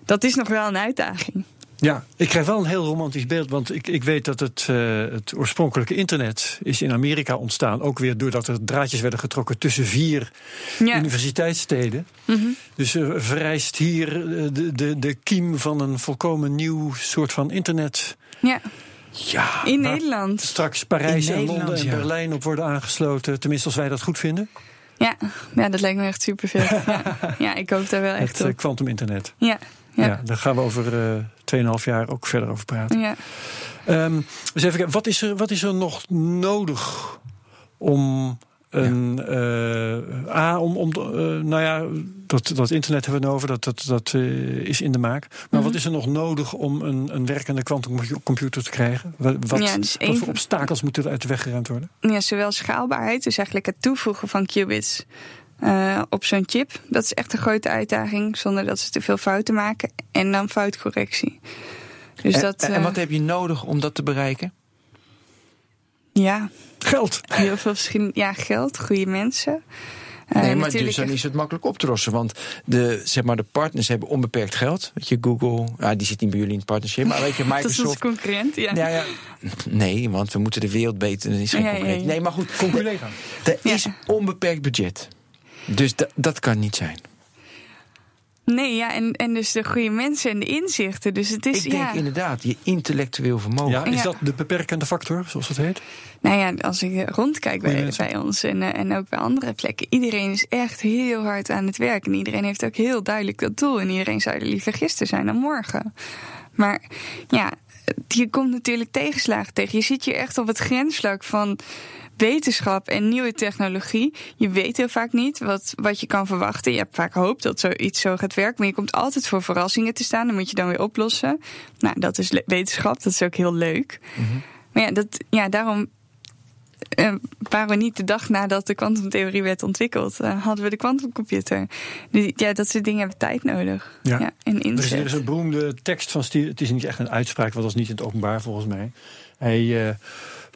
dat is nog wel een uitdaging. Ja, ik krijg wel een heel romantisch beeld. Want ik, ik weet dat het, eh, het oorspronkelijke internet is in Amerika ontstaan. Ook weer doordat er draadjes werden getrokken tussen vier Ja. universiteitssteden. Dus er verrijst hier eh, de, de, de kiem van een volkomen nieuw soort van internet. Ja, Ja. in Nederland. Straks Parijs In en Nederland, Londen en ja. Berlijn op worden aangesloten. Tenminste, als wij dat goed vinden. Ja, ja dat lijkt me echt superveel. ja. ja, ik hoop daar wel echt Het eh, op. quantum internet. Ja, Ja. ja, daar gaan we over eh 2,5 jaar ook verder over praten. ja. Dus even kijken, wat is, er, wat is er nog nodig om een. eh, A, om. om eh, nou ja, dat, dat internet hebben we het over, dat, dat, dat eh, is in de maak. Maar Mhm. wat is er nog nodig om een, een werkende quantumcomputer te krijgen? Wat, wat, Ja, dus wat voor van- obstakels moeten er uit de weg geruimd worden? ja, zowel schaalbaarheid, dus eigenlijk het toevoegen van qubits eh, op zo'n chip. Dat is echt een grote uitdaging, zonder dat ze te veel fouten maken. En dan foutcorrectie. Dus en, dat, en wat heb je nodig om dat te bereiken? ja, Geld! heel veel verschillende, ja, geld, goede mensen. Eh, nee, maar dus dan is het makkelijk op te lossen. Want de, zeg maar, de partners hebben onbeperkt geld. Weet je, Google, ja, die zit niet bij jullie in het partnership. Maar weet je, dat is onze Microsoft. concurrent, ja. Ja, ja. Nee, want we moeten de wereld beter. Dat is geen Ja, ja, concurrentie. ja. Nee, maar goed. Conculega. Er Ja. is onbeperkt budget. Dus da- dat kan niet zijn. Nee, ja, en, en dus de goede mensen en de inzichten. Dus het is, Ik denk ja, inderdaad, je intellectueel vermogen. Ja, is Ja. dat de beperkende factor, zoals het heet? Nou ja, als ik rondkijk bij, bij ons en, eh, en ook bij andere plekken. Iedereen is echt heel hard aan het werk. En iedereen heeft ook heel duidelijk dat doel. En iedereen zou er liever gisteren zijn dan morgen. Maar ja, je komt natuurlijk tegenslagen tegen. Je zit hier echt op het grensvlak van wetenschap en nieuwe technologie. Je weet heel vaak niet wat, wat je kan verwachten. Je hebt vaak hoop dat zoiets zo gaat werken. Maar je komt altijd voor verrassingen te staan. Dan moet je dan weer oplossen. Nou, dat is wetenschap. Dat is ook heel leuk. Maar ja, dat, ja, daarom eh, waren we niet de dag nadat de kwantumtheorie werd ontwikkeld, eh, hadden we de kwantumcomputer. Ja, dat soort dingen hebben tijd nodig. Ja. Ja. en Er is, er is een beroemde tekst van. Het is niet echt een uitspraak, want dat was niet in het openbaar volgens mij. Hij eh,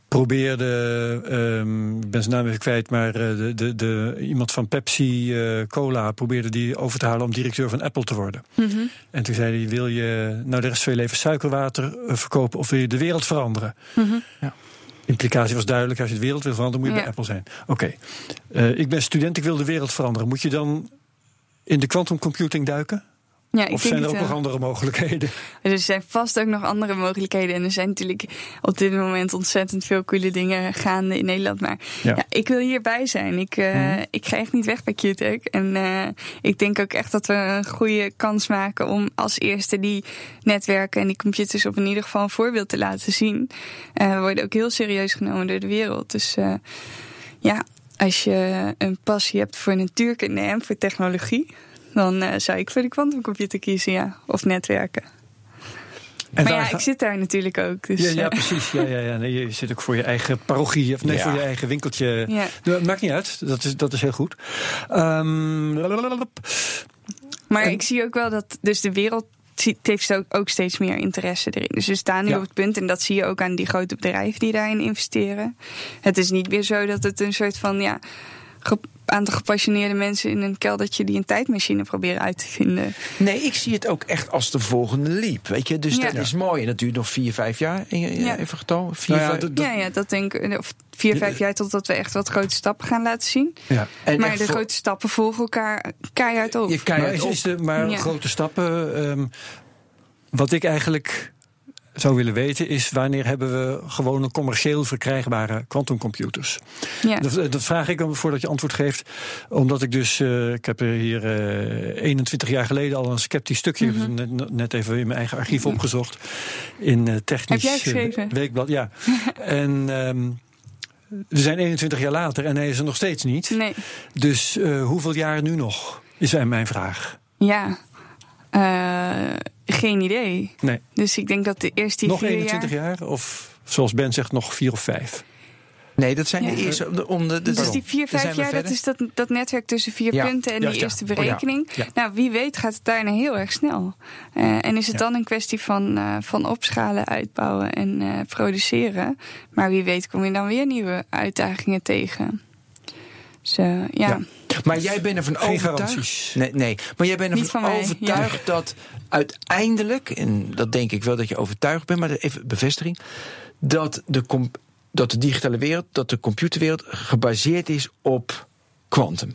probeerde, ehm, ik ben zijn naam even kwijt, maar eh, de, de, de, iemand van Pepsi eh, Cola probeerde die over te halen om directeur van Apple te worden. Mhm. En toen zei hij: Wil je nou de rest van je leven suikerwater eh, verkopen of wil je de wereld veranderen? Mhm. Ja. Implicatie was duidelijk: als je de wereld wil veranderen, moet je Ja. bij Apple zijn. Oké, Eh, ik ben student, ik wil de wereld veranderen. Moet je dan in de quantum computing duiken? Ja, ik Of zijn er ook nog andere mogelijkheden? Er zijn vast ook nog andere mogelijkheden. En er zijn natuurlijk op dit moment ontzettend veel coole dingen gaande in Nederland. Maar Ja. ja. ik wil hierbij zijn. Ik, Mhm. ik ga echt niet weg bij QTech. En eh, ik denk ook echt dat we een goede kans maken om als eerste die netwerken en die computers op in ieder geval een voorbeeld te laten zien. Eh, we worden ook heel serieus genomen door de wereld. Dus ja, als je een passie hebt voor natuurkunde en voor technologie. Dan eh, zou ik voor de kwantumcomputer kiezen, ja. Of netwerken. En maar ja, ga- ik zit daar natuurlijk ook. Dus, ja, ja, eh, precies. Ja, ja, ja. Nee, je zit ook voor je eigen parochie, of nee, Ja. voor je eigen winkeltje. Ja. Nou, Maakt niet uit, dat is, dat is heel goed. Ehm. Maar En- ik zie ook wel dat dus de wereld heeft ook, ook steeds meer interesse erin. Dus we staan nu Ja. op het punt, en dat zie je ook aan die grote bedrijven die daarin investeren. Het is niet meer zo dat het een soort van ja, aantal gepassioneerde mensen in een keldertje die een tijdmachine proberen uit te vinden. Nee, ik zie het ook echt als de volgende leap. Weet je, dus Ja. dat is mooi. En dat duurt nog vier, vijf jaar. Ja. Even getal. Vier, Nou ja, vijf- dat- dat- ja, ja, dat denk ik. Of vier, vijf jaar totdat we echt wat grote stappen gaan laten zien. ja. en maar de voor- grote stappen volgen elkaar keihard op. Je Maar, keihard is, op. is de, maar Ja. grote stappen. ehm, wat ik eigenlijk zou willen weten is wanneer hebben we gewone commercieel verkrijgbare quantumcomputers? ja. Dat, dat vraag ik om voordat je antwoord geeft. Omdat ik dus, eh, ik heb er hier eh 21 jaar geleden al een sceptisch stukje, Mhm. het net, net even in mijn eigen archief opgezocht. In eh, technisch weekblad. Ja. en ehm, we zijn 21 jaar later en hij is er nog steeds niet. Nee. Dus hoeveel jaar nu nog? Is mijn vraag. Ja. Eh, geen idee. Nee, Dus ik denk dat de eerste nog vier 21 jaar. Of zoals Ben zegt, nog vier of vijf. Nee, dat zijn Ja. de eerste. Om de, om de, de- Dus pardon. die vier, vijf jaar, dat is dat, dat netwerk tussen vier Ja, punten en juist, die ja. eerste Oh, ja. berekening. Ja. Nou, wie weet gaat het daarna heel erg snel. Eh, en is het Ja. dan een kwestie van, eh, van opschalen, uitbouwen en eh, produceren. Maar wie weet kom je dan weer nieuwe uitdagingen tegen. Dus ja. Maar jij bent ervan Geen overtuigd. garanties. Nee, nee, maar jij bent ervan van mij, overtuigd dat uiteindelijk, en dat denk ik wel dat je overtuigd bent, maar even bevestiging, dat de, dat de digitale wereld, dat de computerwereld gebaseerd is op quantum.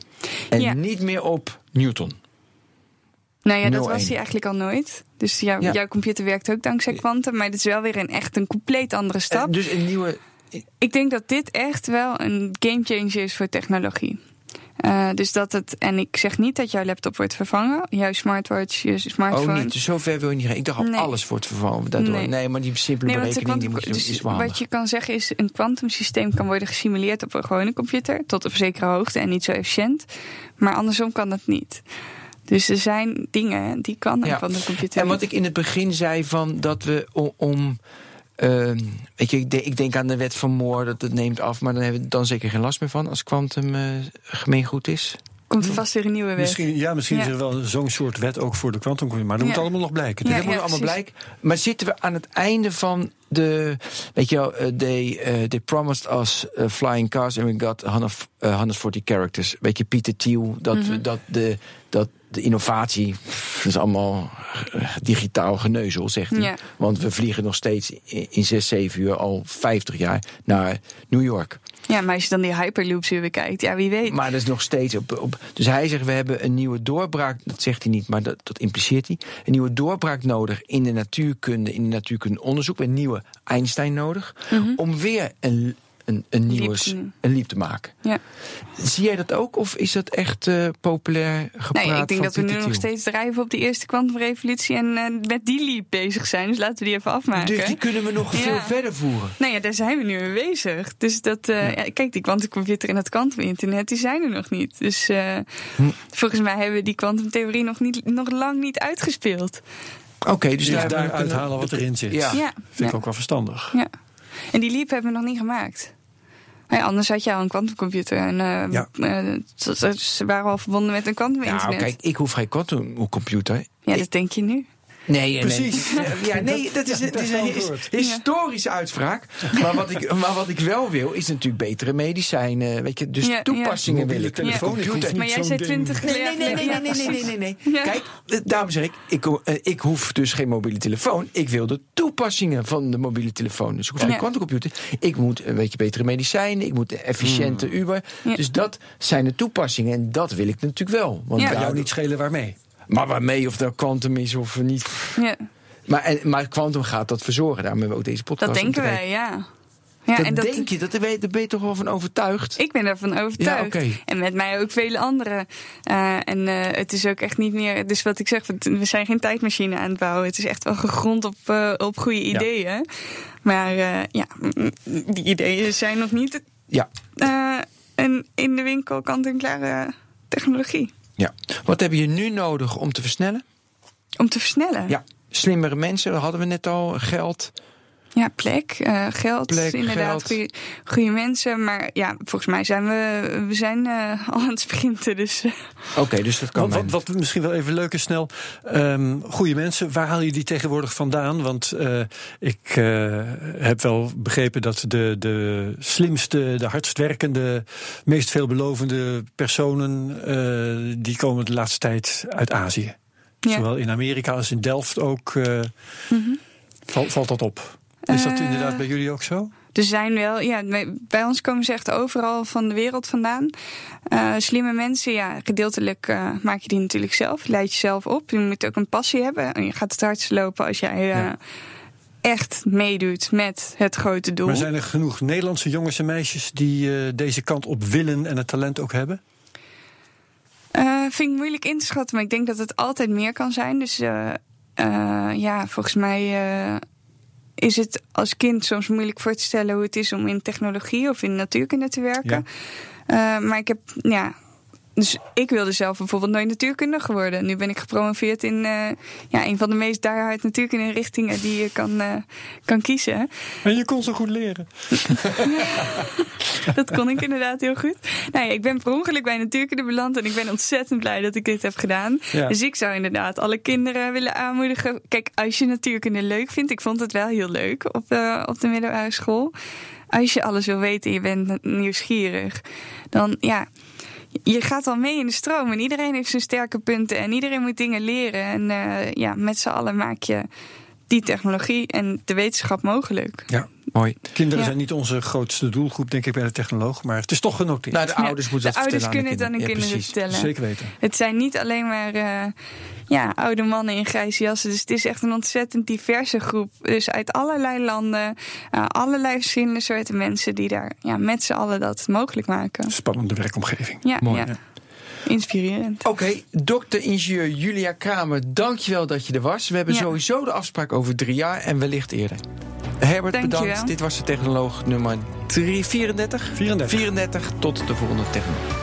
En Ja. niet meer op Newton. Nou ja, dat 0-1. was hij eigenlijk al nooit. Dus jou- Ja. jouw computer werkt ook dankzij kwantum. Maar het is wel weer een echt een compleet andere stap. En dus een nieuwe. Ik denk dat dit echt wel een gamechanger is voor technologie. Eh, dus dat het, en ik zeg niet dat jouw laptop wordt vervangen, jouw smartwatch, je smartphone. Oh, niet. Dus zover wil je niet gaan. Ik dacht al, Nee. alles wordt vervangen. Daardoor. Nee. Nee. maar die simpele Nee, de berekening die moet je, dus is wel handig. wat je kan zeggen is, een kwantumsysteem kan worden gesimuleerd op een gewone computer, tot op zekere hoogte en niet zo efficiënt. Maar andersom kan dat niet. Dus er zijn dingen die kan een Ja. kwantumcomputer. En wat ik in het begin zei van dat we om. Ehm, weet je, ik denk, ik denk aan de wet van Moore, dat het neemt af, maar dan hebben we dan zeker geen last meer van als kwantum eh, gemeengoed is. komt er vast weer een nieuwe wet. Misschien, ja, misschien Ja. is er wel zo'n soort wet ook voor de quantumcomputer. Maar dat Ja. moet allemaal nog blijken. Ja, dat moet allemaal blijken. Maar zitten we aan het einde van de. Weet je wel, eh, they, eh, they promised us flying cars and we got 100, eh, 140 characters. Weet je, Pieter Thiel, dat, Mhm. we, dat, de, dat de innovatie. Dat is allemaal digitaal geneuzel, zegt hij. Ja. Want we vliegen nog steeds in, in 6, 7 uur al 50 jaar naar New York. Ja, maar als je dan die hyperloops weer bekijkt, ja, wie weet. Maar dat is nog steeds op, op. Dus hij zegt: we hebben een nieuwe doorbraak. Dat zegt hij niet, maar dat, dat impliceert hij. Een nieuwe doorbraak nodig in de natuurkunde, in de natuurkundeonderzoek. Een nieuwe Einstein nodig. Om weer een, een, een nieuwe Leap s- te doen. een te maken. ja. Zie jij dat ook? Of is dat echt eh, populair gepraat? Nee, ik denk van dat we nu nog steeds drijven op die eerste kwantumrevolutie en eh, met die leap bezig zijn. Dus laten we die even afmaken. Dus die kunnen we nog Ja. veel verder voeren. Nou ja, daar zijn we nu mee bezig. Dus dat, eh, ja, kijk, die kwantumcomputer en dat kwantuminternet, die zijn er nog niet. Dus eh, Hm. volgens mij hebben we die kwantumtheorie nog, niet, nog lang niet uitgespeeld. Oké, dus, Dus daar, uithalen wat erin zit. Ja. Ja, Vind ik ook wel verstandig. ja. En die leap hebben we nog niet gemaakt. Ja, anders had je al een kwantumcomputer. En eh, Ja. eh, ze- waren al verbonden met een kwantuminternet. Nou, kijk, ik hoef geen quantumcomputer. ja, dat denk je nu. Nee, Precies. Nee, ja, nee, dat is, Ja, is een his- historische uitspraak. Maar wat, ik, maar wat ik wel wil, is natuurlijk betere medicijnen. Weet je, dus Ja, toepassingen ja. wil ik. Telefoon, ik hoef computer. niet Maar jij zo'n zei ding. 20 Nee, nee, nee, nee, nee, nee, nee, nee, nee, nee. Ja. Kijk, eh, daarom zeg ik, ik, eh, ik hoef dus geen mobiele telefoon. Ik wil de toepassingen van de mobiele telefoon. Dus ik hoef geen Ja. quantumcomputer. Ik moet een beetje betere medicijnen. Ik moet een efficiënte Uber. Ja. Dus dat zijn de toepassingen. En dat wil ik natuurlijk wel. Want ja, jou niet schelen waarmee. Maar waarmee, of dat quantum is of niet. Ja, Maar, en, maar quantum gaat dat verzorgen. Daarom hebben we ook deze podcast. dat denken wij, ja. ja dat en dat, denk je, dat, daar ben je toch wel van overtuigd? Ik ben daarvan overtuigd. Ja. En met mij ook vele anderen. Eh, en eh, het is ook echt niet meer. Dus wat ik zeg, we zijn geen tijdmachine aan het bouwen. Het is echt wel gegrond op, eh, op goede ideeën. Maar ja, die ideeën zijn nog niet Ja. een in de winkel kant-en-klare technologie. Ja. Wat heb je nu nodig om te versnellen? Om te versnellen. Ja. Slimmere mensen, dat hadden we net al. Geld. Ja, plek, eh, geld, Plek, inderdaad, goede- mensen. Maar ja, volgens mij zijn we, we zijn eh, al aan het sprinten. Dus eh, Oké, dus dat kan Wat, wat, misschien wel even leuk is snel. Ehm goede mensen, waar haal je die tegenwoordig vandaan? Want eh, ik eh, heb wel begrepen dat de, de slimste, de hardst werkende, meest veelbelovende personen... eh, die komen de laatste tijd uit Azië. Ja. Zowel in Amerika als in Delft ook. eh, val- valt dat op? Is dat Eh, inderdaad bij jullie ook zo? er zijn wel, ja, bij- ons komen ze echt overal van de wereld vandaan. Eh, slimme mensen, ja, gedeeltelijk eh, maak je die natuurlijk zelf. Leid je zelf op. Je moet ook een passie hebben. En je gaat het hardst lopen als jij Ja. echt meedoet met het grote doel. Maar zijn er genoeg Nederlandse jongens en meisjes die deze kant op willen en het talent ook hebben? Vind ik moeilijk in te schatten, maar ik denk dat het altijd meer kan zijn. Dus ja, volgens mij is het als kind soms moeilijk voor te stellen hoe het is om in technologie of in natuurkunde te werken. Eh, maar ik heb, ja. Dus ik wilde zelf bijvoorbeeld nooit natuurkundige worden. Nu ben ik gepromoveerd in eh, ja, een van de meest diehard natuurkunde richtingen die je kan, eh, kan kiezen. En je kon zo goed leren. Dat kon ik inderdaad heel goed. Nou ja, ik ben per ongeluk bij natuurkunde beland en ik ben ontzettend blij dat ik dit heb gedaan. Ja. Dus ik zou inderdaad alle kinderen willen aanmoedigen. Kijk, als je natuurkunde leuk vindt, ik vond het wel heel leuk op de, op de middelbare school. Als je alles wil weten en je bent nieuwsgierig, dan ja. Je gaat al mee in de stroom en iedereen heeft zijn sterke punten en iedereen moet dingen leren. En eh, ja, met z'n allen maak je die technologie en de wetenschap mogelijk. Ja. Mooi. Kinderen Ja. zijn niet onze grootste doelgroep, denk ik, bij de technoloog. Maar het is toch genoteerd. Nou, de Ja, ouders moeten de dat ouders vertellen kunnen het aan de kinderen vertellen. Zeker weten. Het zijn niet alleen maar eh, ja, oude mannen in grijze jassen. Dus het is echt een ontzettend diverse groep. Dus uit allerlei landen, eh, allerlei verschillende soorten mensen die daar ja, met z'n allen dat mogelijk maken. Spannende werkomgeving. Ja, Mooi? Inspirerend. Oké, dokter-ingenieur Julia Kramer, dankjewel dat je er was. We hebben Ja. sowieso de afspraak over drie jaar en wellicht eerder. Herbert, bedankt. Dit was de technoloog nummer 3, 34? 34. 34. Tot de volgende technoloog.